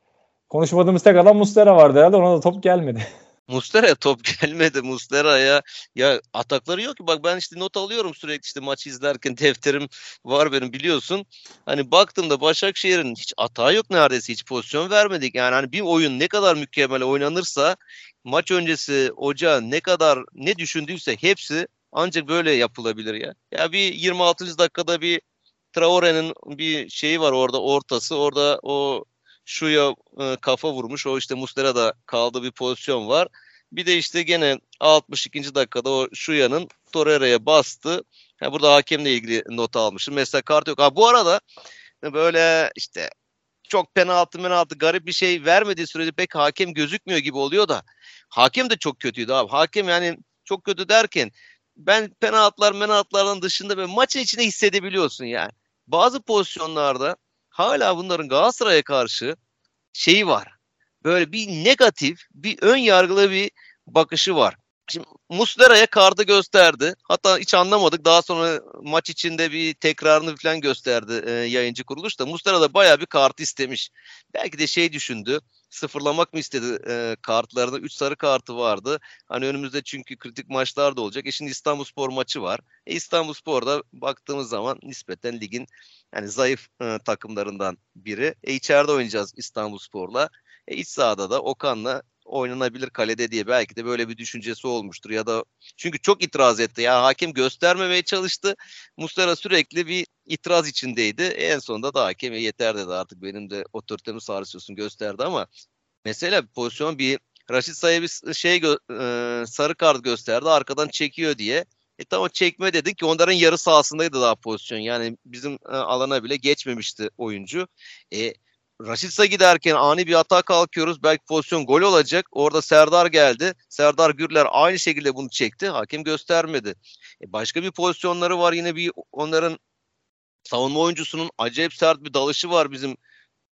Konuşmadığımız tek adam Mustera vardı herhalde ona da top gelmedi. Mustera'ya top gelmedi. Mustera'ya ya atakları yok ki. Bak ben işte not alıyorum sürekli işte maçı izlerken defterim var benim biliyorsun. Hani baktığımda Başakşehir'in hiç atağı yok neredeyse. Hiç pozisyon vermedik. Yani hani bir oyun ne kadar mükemmel oynanırsa maç öncesi hoca ne kadar ne düşündüyse hepsi ancak böyle yapılabilir ya. Ya bir 26. dakikada bir Traore'nin bir şeyi var orada ortası. Orada o şuya e, kafa vurmuş. O işte Muslera da kaldığı bir pozisyon var. Bir de işte gene 62. dakikada o Şuya'nın Torreira'ya bastı. Yani burada hakemle ilgili not almışım. Mesela kart yok. Ha, bu arada böyle işte çok penaltı penaltı garip bir şey vermediği sürece pek hakem gözükmüyor gibi oluyor da hakem de çok kötüydü abi. Hakem yani çok kötü derken ben penaltılar menaltıların dışında ve maçın içinde hissedebiliyorsun yani bazı pozisyonlarda hala bunların Galatasaray'a karşı şeyi var. Böyle bir negatif, bir ön yargılı bir bakışı var. Şimdi Muslera'ya kartı gösterdi. Hatta hiç anlamadık. Daha sonra maç içinde bir tekrarını falan gösterdi e, yayıncı kuruluş da. Muslera da bayağı bir kart istemiş. Belki de şey düşündü. Sıfırlamak mı istedi e, kartlarını? 3 sarı kartı vardı. Hani önümüzde çünkü kritik maçlar da olacak. E şimdi İstanbulspor maçı var. E İstanbulspor'da baktığımız zaman nispeten ligin yani zayıf e, takımlarından biri. E içeride oynayacağız İstanbulspor'la. E iç sahada da Okan'la oynanabilir kalede diye belki de böyle bir düşüncesi olmuştur ya da çünkü çok itiraz etti. Ya hakem göstermemeye çalıştı. Muslera sürekli bir itiraz içindeydi. En sonunda da hakem yeter dedi artık benim de otoritemi sarsıyorsun gösterdi ama mesela pozisyon bir Raşit Say'a bir şey gö- e, sarı kart gösterdi arkadan çekiyor diye. E tamam çekme dedik ki onların yarı sahasındaydı daha pozisyon. Yani bizim e, alana bile geçmemişti oyuncu. E, Raşitsa giderken ani bir hata kalkıyoruz. Belki pozisyon gol olacak. Orada Serdar geldi. Serdar Gürler aynı şekilde bunu çekti. Hakem göstermedi. E başka bir pozisyonları var. Yine bir onların savunma oyuncusunun acayip sert bir dalışı var bizim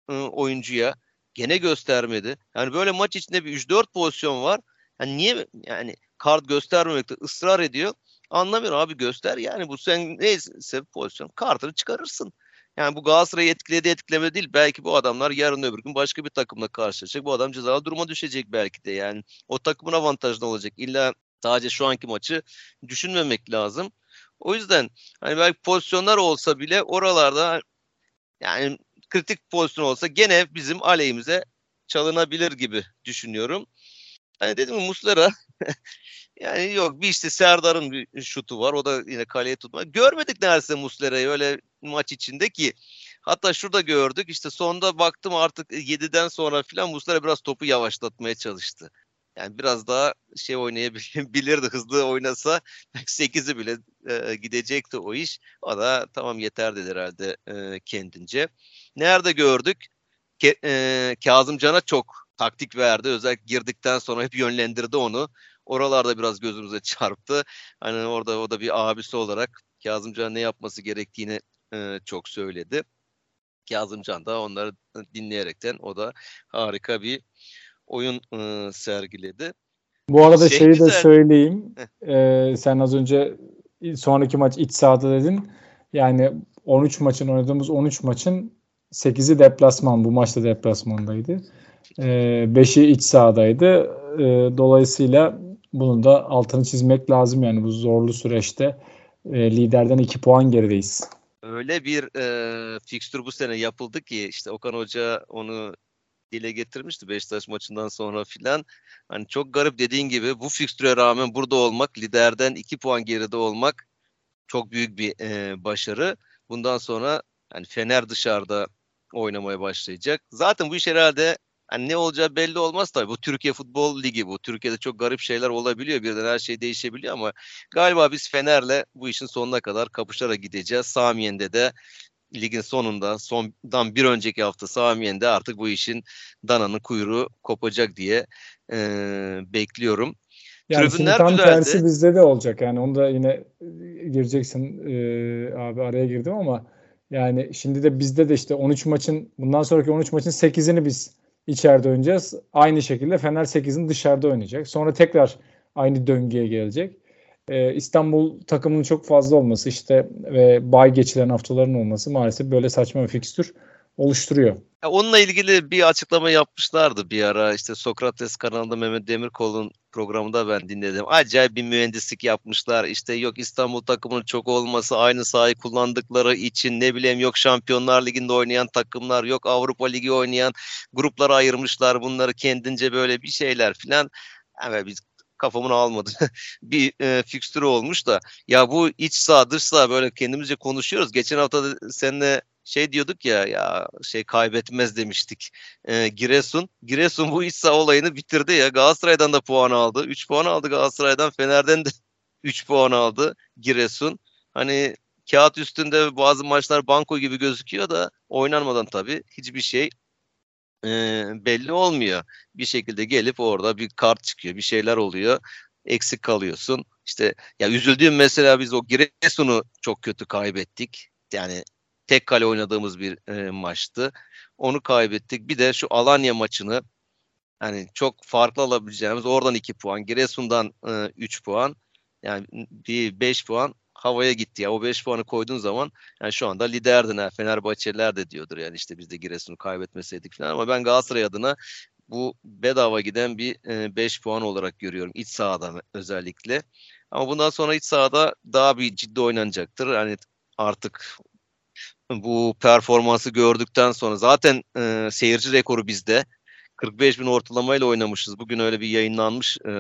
e, oyuncuya. Gene göstermedi. Yani böyle maç içinde bir 3-4 pozisyon var. Yani niye yani kart göstermemekte ısrar ediyor? Anlamıyorum abi göster yani bu sen neyse pozisyon kartını çıkarırsın. Yani bu Galatasaray'ı etkiledi etkilemedi değil. Belki bu adamlar yarın öbür gün başka bir takımla karşılaşacak. Bu adam cezalı duruma düşecek belki de yani. O takımın avantajlı olacak. İlla sadece şu anki maçı düşünmemek lazım. O yüzden hani belki pozisyonlar olsa bile oralarda yani kritik pozisyon olsa gene bizim aleyhimize çalınabilir gibi düşünüyorum. Hani dedim Muslera yani yok bir işte Serdar'ın bir şutu var. O da yine kaleye tutma. Görmedik neredeyse Muslera'yı öyle maç içinde ki hatta şurada gördük işte sonda baktım artık 7'den sonra filan Muslera biraz topu yavaşlatmaya çalıştı. Yani biraz daha şey oynayabilirdi hızlı oynasa 8'i bile e, gidecekti o iş. O da tamam yeter dedi herhalde e, kendince. Nerede gördük? Ke, e, Kazım Can'a çok taktik verdi. Özellikle girdikten sonra hep yönlendirdi onu. Oralarda biraz gözümüze çarptı. Hani orada o da bir abisi olarak Kazımcan ne yapması gerektiğini e, çok söyledi. Kazımcan da onları dinleyerekten o da harika bir oyun e, sergiledi. Bu arada şey şeyi güzel. de söyleyeyim. Ee, sen az önce sonraki maç iç sahada dedin. Yani 13 maçın oynadığımız 13 maçın 8'i deplasman. Bu maçta deplasmandaydı. Ee, 5'i iç sahadaydı. Ee, dolayısıyla bunun da altını çizmek lazım yani bu zorlu süreçte e, liderden 2 puan gerideyiz. Öyle bir e, fikstür bu sene yapıldı ki işte Okan Hoca onu dile getirmişti Beşiktaş maçından sonra filan. Hani çok garip dediğin gibi bu fikstüre rağmen burada olmak, liderden 2 puan geride olmak çok büyük bir e, başarı. Bundan sonra hani Fener dışarıda oynamaya başlayacak. Zaten bu iş herhalde Hani ne olacağı belli olmaz tabii. Bu Türkiye Futbol Ligi bu. Türkiye'de çok garip şeyler olabiliyor. Birden her şey değişebiliyor ama galiba biz Fener'le bu işin sonuna kadar kapışarak gideceğiz. Samiyen'de de ligin sonunda sondan bir önceki hafta Samiyen'de artık bu işin dananın kuyruğu kopacak diye e, bekliyorum. Yani Tribünler tam düzeldi. tersi bizde de olacak. Yani onu da yine gireceksin e, abi araya girdim ama yani şimdi de bizde de işte 13 maçın bundan sonraki 13 maçın 8'ini biz içeride oynayacağız. Aynı şekilde Fener 8'in dışarıda oynayacak. Sonra tekrar aynı döngüye gelecek. Ee, İstanbul takımının çok fazla olması işte ve bay geçilen haftaların olması maalesef böyle saçma bir fikstür oluşturuyor. Onunla ilgili bir açıklama yapmışlardı bir ara. İşte Sokrates kanalında Mehmet Demirkol'un programında ben dinledim. Acayip bir mühendislik yapmışlar. İşte yok İstanbul takımının çok olması, aynı sahayı kullandıkları için ne bileyim yok Şampiyonlar Ligi'nde oynayan takımlar, yok Avrupa Ligi oynayan gruplara ayırmışlar. Bunları kendince böyle bir şeyler filan. Yani biz kafamın almadı. bir e, fikstürü olmuş da ya bu iç sağ dış sağ böyle kendimizce konuşuyoruz. Geçen hafta da seninle şey diyorduk ya ya şey kaybetmez demiştik. E, Giresun. Giresun bu iç saha olayını bitirdi ya. Galatasaray'dan da puan aldı. 3 puan aldı Galatasaray'dan. Fener'den de 3 puan aldı Giresun. Hani kağıt üstünde bazı maçlar banko gibi gözüküyor da oynanmadan tabii hiçbir şey e, belli olmuyor. Bir şekilde gelip orada bir kart çıkıyor, bir şeyler oluyor. Eksik kalıyorsun. İşte ya üzüldüğüm mesela biz o Giresun'u çok kötü kaybettik. Yani tek kale oynadığımız bir e, maçtı. Onu kaybettik. Bir de şu Alanya maçını hani çok farklı alabileceğimiz oradan 2 puan, Giresun'dan 3 e, puan yani bir 5 puan havaya gitti ya. O 5 puanı koyduğun zaman yani şu anda liderdin ha. Fenerbahçeliler de diyordur yani işte biz de Giresun'u kaybetmeseydik falan ama ben Galatasaray adına bu bedava giden bir 5 e, puan olarak görüyorum iç sahada özellikle. Ama bundan sonra iç sahada daha bir ciddi oynanacaktır. Hani artık bu performansı gördükten sonra zaten e, seyirci rekoru bizde. 45 bin ortalamayla oynamışız. Bugün öyle bir yayınlanmış e,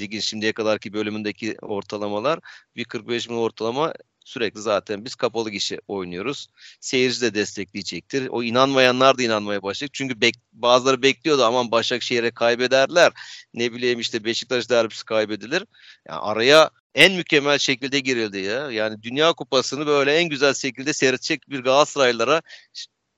ligin şimdiye kadarki bölümündeki ortalamalar bir 45 bin ortalama sürekli zaten biz kapalı gişe oynuyoruz. Seyirci de destekleyecektir. O inanmayanlar da inanmaya başlayacak. Çünkü bek, bazıları bekliyordu aman Başakşehir'e kaybederler. Ne bileyim işte Beşiktaş derbisi kaybedilir. Yani araya en mükemmel şekilde girildi ya. Yani Dünya Kupası'nı böyle en güzel şekilde seyredecek bir Galatasaraylılara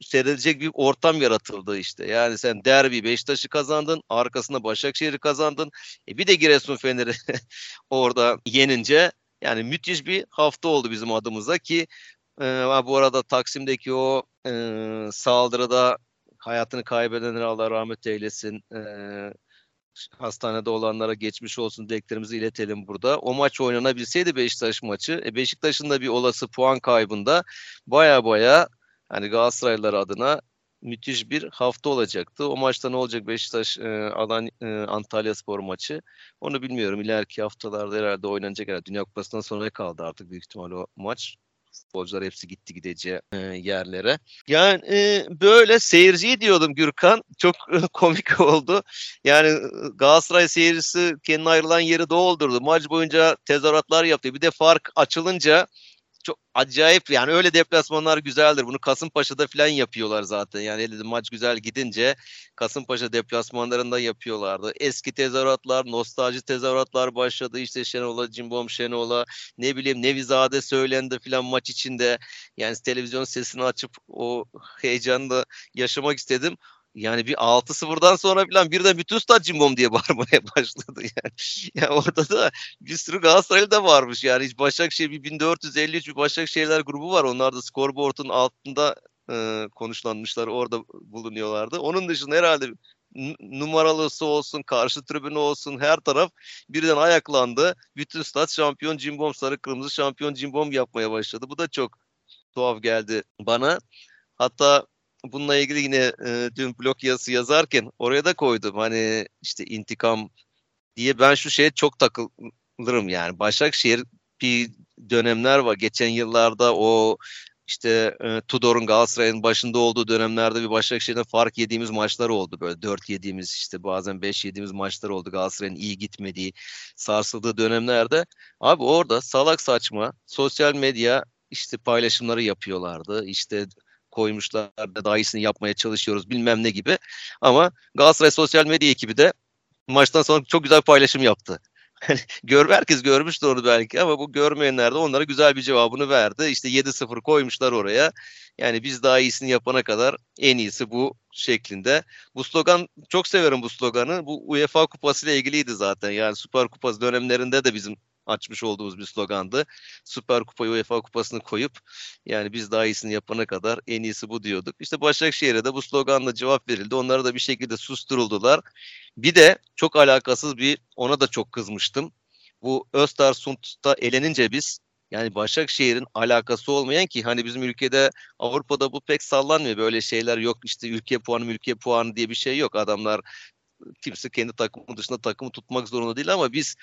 seyredecek bir ortam yaratıldı işte. Yani sen derbi Beşiktaş'ı kazandın, arkasında Başakşehir'i kazandın. E bir de Giresun Fener'i orada yenince yani müthiş bir hafta oldu bizim adımıza ki e, bu arada Taksim'deki o e, saldırıda hayatını kaybedenlere Allah rahmet eylesin. E, hastanede olanlara geçmiş olsun dileklerimizi iletelim burada. O maç oynanabilseydi Beşiktaş maçı, e Beşiktaş'ın da bir olası puan kaybında baya baya hani Galatasaraylılar adına müthiş bir hafta olacaktı. O maçta ne olacak Beşiktaş e, alan e, Antalya Spor maçı? Onu bilmiyorum. İleriki haftalarda herhalde oynanacak herhalde. Dünya Kupası'ndan sonra kaldı artık büyük ihtimal o maç. Futbolcular hepsi gitti gideceği e, yerlere. Yani e, böyle seyirciyi diyordum Gürkan. Çok e, komik oldu. Yani e, Galatasaray seyircisi kendine ayrılan yeri doldurdu. Maç boyunca tezahüratlar yaptı. Bir de fark açılınca çok acayip yani öyle deplasmanlar güzeldir. Bunu Kasımpaşa'da falan yapıyorlar zaten. Yani elde maç güzel gidince Kasımpaşa deplasmanlarında yapıyorlardı. Eski tezahüratlar, nostalji tezahüratlar başladı. İşte Şenol'a, Cimbom Şenol'a ne bileyim Nevizade söylendi falan maç içinde. Yani televizyon sesini açıp o heyecanı da yaşamak istedim yani bir 6-0'dan sonra falan birden bütün stat cimbom diye bağırmaya başladı yani. yani orada da bir sürü Galatasaraylı da varmış yani hiç Başakşehir bir 1453 bir Başakşehirler grubu var. Onlar da skorboard'un altında e, konuşlanmışlar orada bulunuyorlardı. Onun dışında herhalde numaralısı olsun, karşı tribünü olsun her taraf birden ayaklandı. Bütün stat şampiyon cimbom sarı kırmızı şampiyon cimbom yapmaya başladı. Bu da çok tuhaf geldi bana. Hatta bununla ilgili yine e, dün blog yazısı yazarken oraya da koydum. Hani işte intikam diye ben şu şeye çok takılırım yani. Başakşehir bir dönemler var. Geçen yıllarda o işte e, Tudor'un Galatasaray'ın başında olduğu dönemlerde bir Başakşehir'den fark yediğimiz maçlar oldu. Böyle 4 yediğimiz işte bazen 5 yediğimiz maçlar oldu. Galatasaray'ın iyi gitmediği, sarsıldığı dönemlerde. Abi orada salak saçma sosyal medya işte paylaşımları yapıyorlardı. İşte koymuşlar daha iyisini yapmaya çalışıyoruz bilmem ne gibi. Ama Galatasaray sosyal medya ekibi de maçtan sonra çok güzel paylaşım yaptı. Gör, herkes görmüştü onu belki ama bu görmeyenler de onlara güzel bir cevabını verdi. İşte 7-0 koymuşlar oraya. Yani biz daha iyisini yapana kadar en iyisi bu şeklinde. Bu slogan çok severim bu sloganı. Bu UEFA Kupası ile ilgiliydi zaten. Yani Süper Kupası dönemlerinde de bizim açmış olduğumuz bir slogandı. Süper Kupayı UEFA Kupası'nı koyup yani biz daha iyisini yapana kadar en iyisi bu diyorduk. İşte Başakşehir'e de bu sloganla cevap verildi. Onlara da bir şekilde susturuldular. Bir de çok alakasız bir ona da çok kızmıştım. Bu Östersund'da elenince biz yani Başakşehir'in alakası olmayan ki hani bizim ülkede Avrupa'da bu pek sallanmıyor. Böyle şeyler yok işte ülke puanı ülke puanı diye bir şey yok. Adamlar kimse kendi takımı dışında takımı tutmak zorunda değil ama biz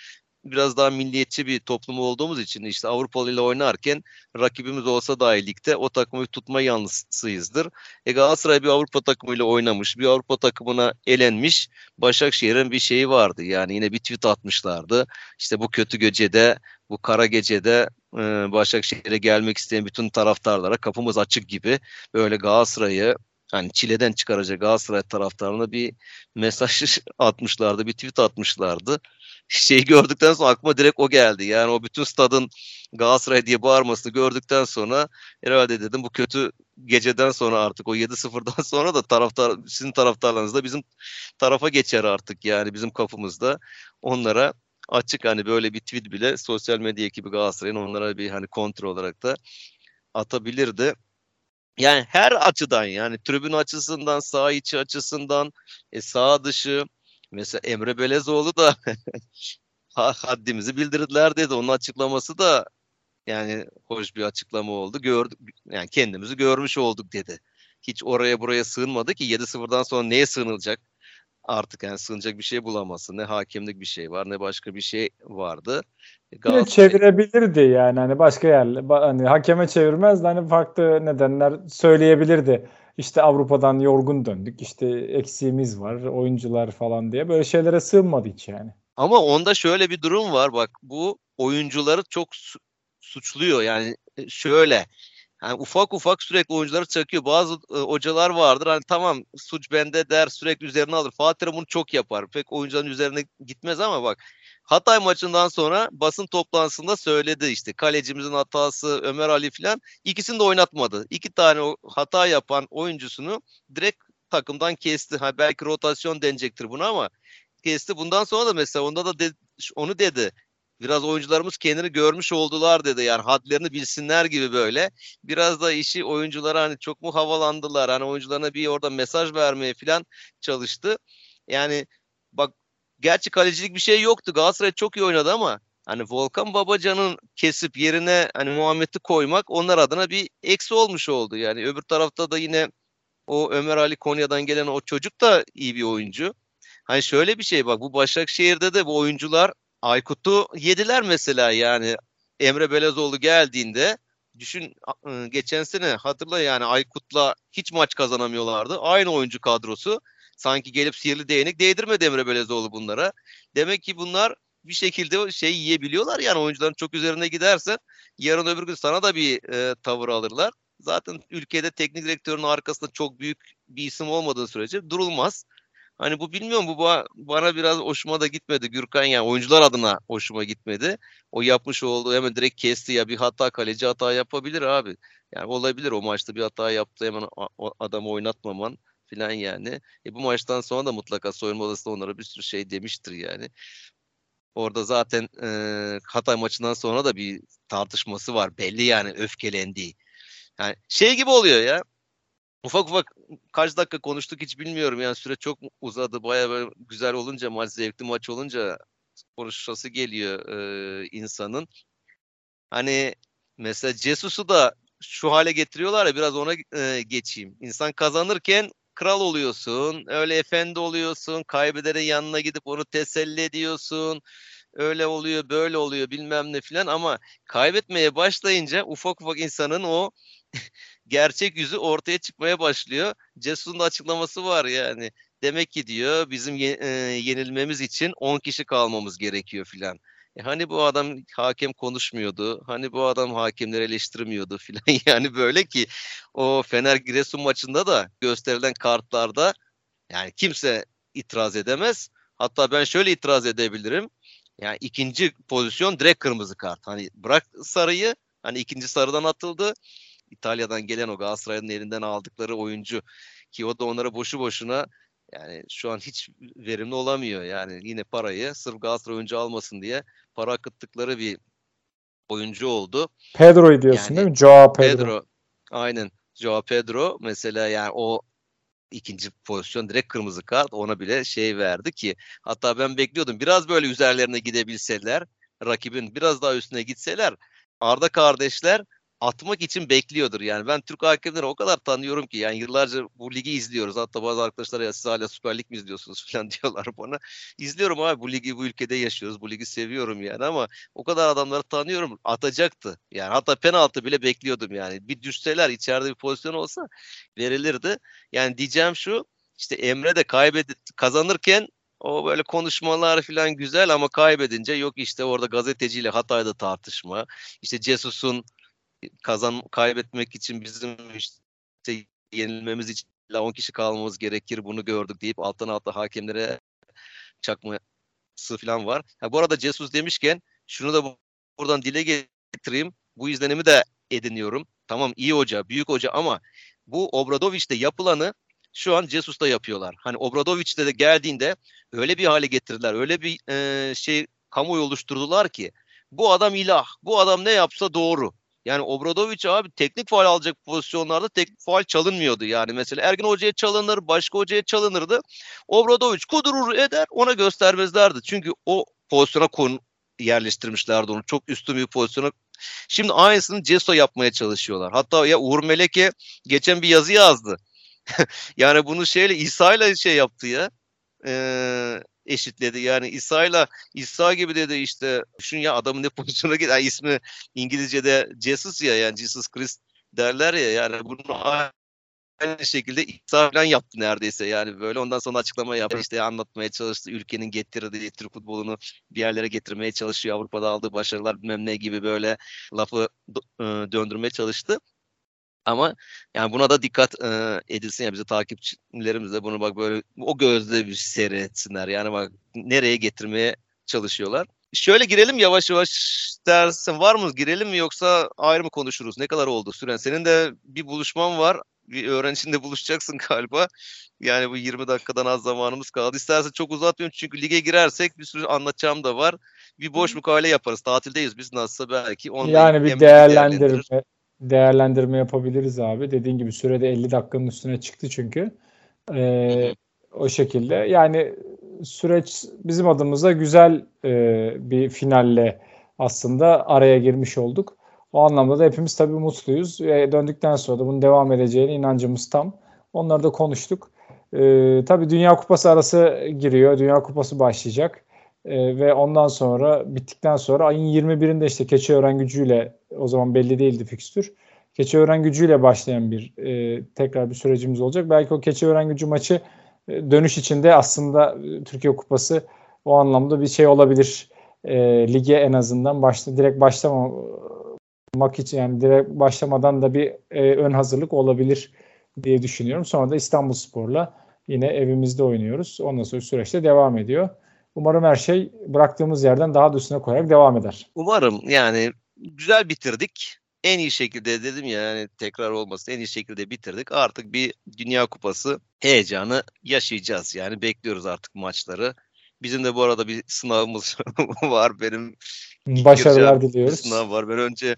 biraz daha milliyetçi bir toplum olduğumuz için işte Avrupalı ile oynarken rakibimiz olsa dahi ligde o takımı tutma yanlısıyızdır. E Galatasaray bir Avrupa takımıyla oynamış, bir Avrupa takımına elenmiş. Başakşehir'in bir şeyi vardı. Yani yine bir tweet atmışlardı. İşte bu kötü gecede, bu kara gecede e, Başakşehir'e gelmek isteyen bütün taraftarlara kapımız açık gibi böyle Galatasaray'ı hani çileden çıkaracak Galatasaray taraftarına bir mesaj atmışlardı, bir tweet atmışlardı şeyi gördükten sonra aklıma direkt o geldi. Yani o bütün stadın Galatasaray diye bağırmasını gördükten sonra herhalde dedim bu kötü geceden sonra artık o 7-0'dan sonra da taraftar sizin taraftarlarınız da bizim tarafa geçer artık yani bizim kapımızda. Onlara açık hani böyle bir tweet bile sosyal medya ekibi Galatasaray'ın onlara bir hani kontrol olarak da atabilirdi. Yani her açıdan yani tribün açısından, sağ içi açısından, e, sağ dışı, Mesela Emre Belezoğlu da haddimizi bildirdiler dedi. Onun açıklaması da yani hoş bir açıklama oldu. Gördük yani kendimizi görmüş olduk dedi. Hiç oraya buraya sığınmadı ki 7-0'dan sonra neye sığınılacak? Artık yani sığınacak bir şey bulamazsın. Ne hakemlik bir şey var ne başka bir şey vardı. E, Galatasaray... çevirebilirdi yani hani başka yerle hani hakeme çevirmez de hani farklı nedenler söyleyebilirdi. İşte Avrupa'dan yorgun döndük. işte eksiğimiz var, oyuncular falan diye böyle şeylere sığınmadı hiç yani. Ama onda şöyle bir durum var bak bu oyuncuları çok suçluyor yani e, şöyle yani ufak ufak sürekli oyuncuları çakıyor. Bazı e, hocalar vardır hani tamam suç bende der sürekli üzerine alır. Fatih bunu çok yapar. Pek oyuncuların üzerine gitmez ama bak Hatay maçından sonra basın toplantısında söyledi işte kalecimizin hatası Ömer Ali falan ikisini de oynatmadı. İki tane hata yapan oyuncusunu direkt takımdan kesti. Ha belki rotasyon denecektir buna ama kesti. Bundan sonra da mesela onda da de, onu dedi biraz oyuncularımız kendini görmüş oldular dedi. Yani hadlerini bilsinler gibi böyle. Biraz da işi oyunculara hani çok mu havalandılar? Hani oyuncularına bir orada mesaj vermeye falan çalıştı. Yani bak gerçi kalecilik bir şey yoktu. Galatasaray çok iyi oynadı ama hani Volkan Babacan'ın kesip yerine hani Muhammed'i koymak onlar adına bir eksi olmuş oldu. Yani öbür tarafta da yine o Ömer Ali Konya'dan gelen o çocuk da iyi bir oyuncu. Hani şöyle bir şey bak bu Başakşehir'de de bu oyuncular Aykut'u yediler mesela yani Emre Belezoğlu geldiğinde düşün ıı, geçen sene hatırla yani Aykut'la hiç maç kazanamıyorlardı. Aynı oyuncu kadrosu. Sanki gelip sihirli değnek değdirmedi Emre Belezoğlu bunlara. Demek ki bunlar bir şekilde şey yiyebiliyorlar yani oyuncuların çok üzerine gidersen yarın öbür gün sana da bir e, tavır alırlar. Zaten ülkede teknik direktörün arkasında çok büyük bir isim olmadığı sürece durulmaz. Hani bu bilmiyorum bu bana biraz hoşuma da gitmedi Gürkan yani oyuncular adına hoşuma gitmedi. O yapmış olduğu hemen direkt kesti ya bir hata kaleci hata yapabilir abi. Yani olabilir o maçta bir hata yaptı hemen adamı oynatmaman filan yani. E bu maçtan sonra da mutlaka soyunma odasında onlara bir sürü şey demiştir yani. Orada zaten e, Hatay maçından sonra da bir tartışması var. Belli yani öfkelendiği. Yani şey gibi oluyor ya ufak ufak kaç dakika konuştuk hiç bilmiyorum. Yani süre çok uzadı. Baya böyle güzel olunca maç, zevkli maç olunca konuşması geliyor e, insanın. Hani mesela Cesus'u da şu hale getiriyorlar ya biraz ona e, geçeyim. İnsan kazanırken kral oluyorsun, öyle efendi oluyorsun, kaybederin yanına gidip onu teselli ediyorsun. Öyle oluyor, böyle oluyor bilmem ne filan ama kaybetmeye başlayınca ufak ufak insanın o gerçek yüzü ortaya çıkmaya başlıyor. Cesur'un da açıklaması var yani. Demek ki diyor bizim ye, e, yenilmemiz için 10 kişi kalmamız gerekiyor filan. E hani bu adam hakem konuşmuyordu. Hani bu adam hakemleri eleştirmiyordu filan. Yani böyle ki o Fener Giresun maçında da gösterilen kartlarda yani kimse itiraz edemez. Hatta ben şöyle itiraz edebilirim. Yani ikinci pozisyon direkt kırmızı kart. Hani bırak sarıyı hani ikinci sarıdan atıldı. İtalya'dan gelen o Galatasaray'ın elinden aldıkları oyuncu ki o da onlara boşu boşuna yani şu an hiç verimli olamıyor. Yani yine parayı sırf Galatasaray oyuncu almasın diye para akıttıkları bir oyuncu oldu. Pedro'yu diyorsun yani, değil mi? Joao Pedro. Pedro. Aynen. Joao Pedro mesela yani o ikinci pozisyon direkt kırmızı kart ona bile şey verdi ki hatta ben bekliyordum biraz böyle üzerlerine gidebilseler rakibin biraz daha üstüne gitseler Arda kardeşler atmak için bekliyordur. Yani ben Türk hakemleri o kadar tanıyorum ki yani yıllarca bu ligi izliyoruz. Hatta bazı arkadaşlar ya siz hala Süper Lig mi izliyorsunuz falan diyorlar bana. İzliyorum abi bu ligi bu ülkede yaşıyoruz. Bu ligi seviyorum yani ama o kadar adamları tanıyorum. Atacaktı. Yani hatta penaltı bile bekliyordum yani. Bir düşseler içeride bir pozisyon olsa verilirdi. Yani diyeceğim şu işte Emre de kaybed kazanırken o böyle konuşmalar falan güzel ama kaybedince yok işte orada gazeteciyle Hatay'da tartışma. İşte Cesus'un kazan kaybetmek için bizim işte yenilmemiz için 10 kişi kalmamız gerekir bunu gördük deyip alttan alta hakemlere çakması falan var. Ha, bu arada Cesus demişken şunu da buradan dile getireyim. Bu izlenimi de ediniyorum. Tamam iyi hoca, büyük hoca ama bu Obradoviç'te yapılanı şu an Cesus'ta yapıyorlar. Hani Obradoviç'te de geldiğinde öyle bir hale getirdiler. Öyle bir e, şey kamuoyu oluşturdular ki bu adam ilah. Bu adam ne yapsa doğru. Yani Obradoviç abi teknik faal alacak pozisyonlarda teknik faal çalınmıyordu. Yani mesela Ergin Hoca'ya çalınır, başka hocaya çalınırdı. Obradoviç kudurur eder ona göstermezlerdi. Çünkü o pozisyona konu yerleştirmişlerdi onu. Çok üstün bir pozisyona. Şimdi aynısını Ceso yapmaya çalışıyorlar. Hatta ya Uğur Meleke geçen bir yazı yazdı. yani bunu şeyle İsa ile şey yaptı ya. e, eşitledi. Yani İsa'yla İsa gibi dedi işte düşün ya adamın ne pozisyona gidiyor. Yani ismi İngilizce'de Jesus ya yani Jesus Christ derler ya yani bunu aynı şekilde İsa falan yaptı neredeyse yani böyle ondan sonra açıklama yaptı işte anlatmaya çalıştı ülkenin getirdiği Türk futbolunu bir yerlere getirmeye çalışıyor Avrupa'da aldığı başarılar bilmem ne gibi böyle lafı döndürmeye çalıştı. Ama yani buna da dikkat e, edilsin ya bize takipçilerimiz de bunu bak böyle o gözle bir seyretsinler. Yani bak nereye getirmeye çalışıyorlar. Şöyle girelim yavaş yavaş dersin var mı girelim mi yoksa ayrı mı konuşuruz? Ne kadar oldu süren? Senin de bir buluşman var. Bir öğrencinle buluşacaksın galiba. Yani bu 20 dakikadan az zamanımız kaldı. İstersen çok uzatmıyorum çünkü lige girersek bir sürü anlatacağım da var. Bir boş mukavele yaparız. Tatildeyiz biz nasılsa belki. Onunla yani bir değerlendirme değerlendirme yapabiliriz abi. Dediğin gibi sürede 50 dakikanın üstüne çıktı çünkü. Ee, o şekilde. Yani süreç bizim adımıza güzel e, bir finalle aslında araya girmiş olduk. O anlamda da hepimiz tabii mutluyuz. E, döndükten sonra da bunun devam edeceğine inancımız tam. Onları da konuştuk. E, tabii Dünya Kupası arası giriyor. Dünya Kupası başlayacak. E, ve ondan sonra bittikten sonra ayın 21'inde işte Keçiören gücüyle o zaman belli değildi fikstür. Keçiören gücüyle başlayan bir e, tekrar bir sürecimiz olacak. Belki o Keçiören gücü maçı e, dönüş içinde aslında e, Türkiye Kupası o anlamda bir şey olabilir. E, lige en azından başta direkt başlamamak için yani direkt başlamadan da bir e, ön hazırlık olabilir diye düşünüyorum. Sonra da İstanbul Spor'la yine evimizde oynuyoruz. Ondan sonra süreçte devam ediyor. Umarım her şey bıraktığımız yerden daha da üstüne koyarak devam eder. Umarım yani güzel bitirdik. En iyi şekilde dedim ya yani tekrar olmasın en iyi şekilde bitirdik. Artık bir Dünya Kupası heyecanı yaşayacağız. Yani bekliyoruz artık maçları. Bizim de bu arada bir sınavımız var benim. Başarılar diliyoruz. sınav var. Ben önce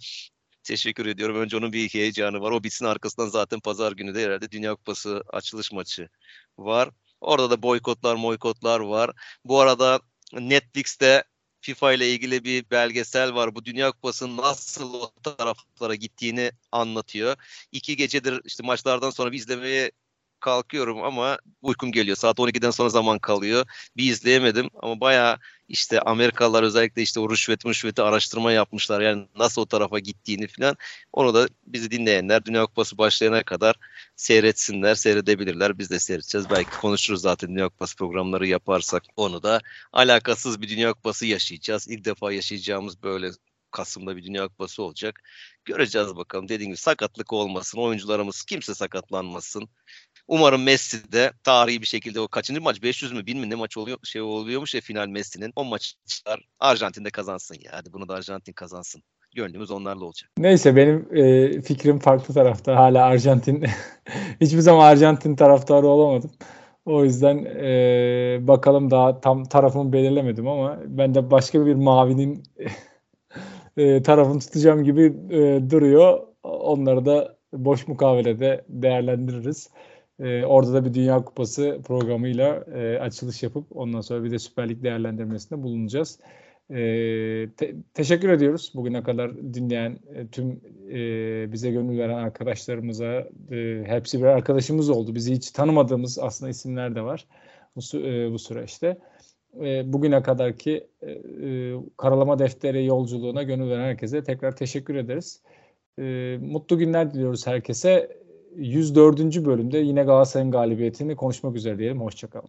teşekkür ediyorum. Önce onun bir heyecanı var. O bitsin arkasından zaten pazar günü de herhalde Dünya Kupası açılış maçı var. Orada da boykotlar, boykotlar var. Bu arada Netflix'te FIFA ile ilgili bir belgesel var. Bu Dünya Kupası'nın nasıl o taraflara gittiğini anlatıyor. İki gecedir işte maçlardan sonra bir izlemeye kalkıyorum ama uykum geliyor. Saat 12'den sonra zaman kalıyor. Bir izleyemedim ama bayağı işte Amerikalılar özellikle işte o rüşvet rüşveti araştırma yapmışlar. Yani nasıl o tarafa gittiğini falan. Onu da bizi dinleyenler Dünya Kupası başlayana kadar seyretsinler, seyredebilirler. Biz de seyredeceğiz. Belki konuşuruz zaten Dünya Kupası programları yaparsak. Onu da alakasız bir Dünya Kupası yaşayacağız. İlk defa yaşayacağımız böyle Kasım'da bir Dünya Kupası olacak. Göreceğiz bakalım. Dediğim gibi sakatlık olmasın. Oyuncularımız kimse sakatlanmasın. Umarım Messi de tarihi bir şekilde o kaçıncı maç 500 mü 1000 mi ne maç oluyor şey oluyormuş ya final Messi'nin. O maçlar Arjantin'de kazansın ya. Hadi bunu da Arjantin kazansın. Gönlümüz onlarla olacak. Neyse benim e, fikrim farklı tarafta. Hala Arjantin. Hiçbir zaman Arjantin taraftarı olamadım. O yüzden e, bakalım daha tam tarafımı belirlemedim ama ben de başka bir mavinin e, tarafını tutacağım gibi e, duruyor. Onları da boş mukavelede değerlendiririz. E, orada da bir Dünya Kupası programıyla e, açılış yapıp ondan sonra bir de Süper Lig değerlendirmesinde bulunacağız. E, te- teşekkür ediyoruz bugüne kadar dinleyen e, tüm e, bize gönül veren arkadaşlarımıza. E, hepsi bir arkadaşımız oldu. Bizi hiç tanımadığımız aslında isimler de var bu, e, bu süreçte. E, bugüne kadarki e, e, karalama defteri yolculuğuna gönül veren herkese tekrar teşekkür ederiz. E, mutlu günler diliyoruz herkese. 104. bölümde yine Galatasaray'ın galibiyetini konuşmak üzere diyelim. Hoşçakalın.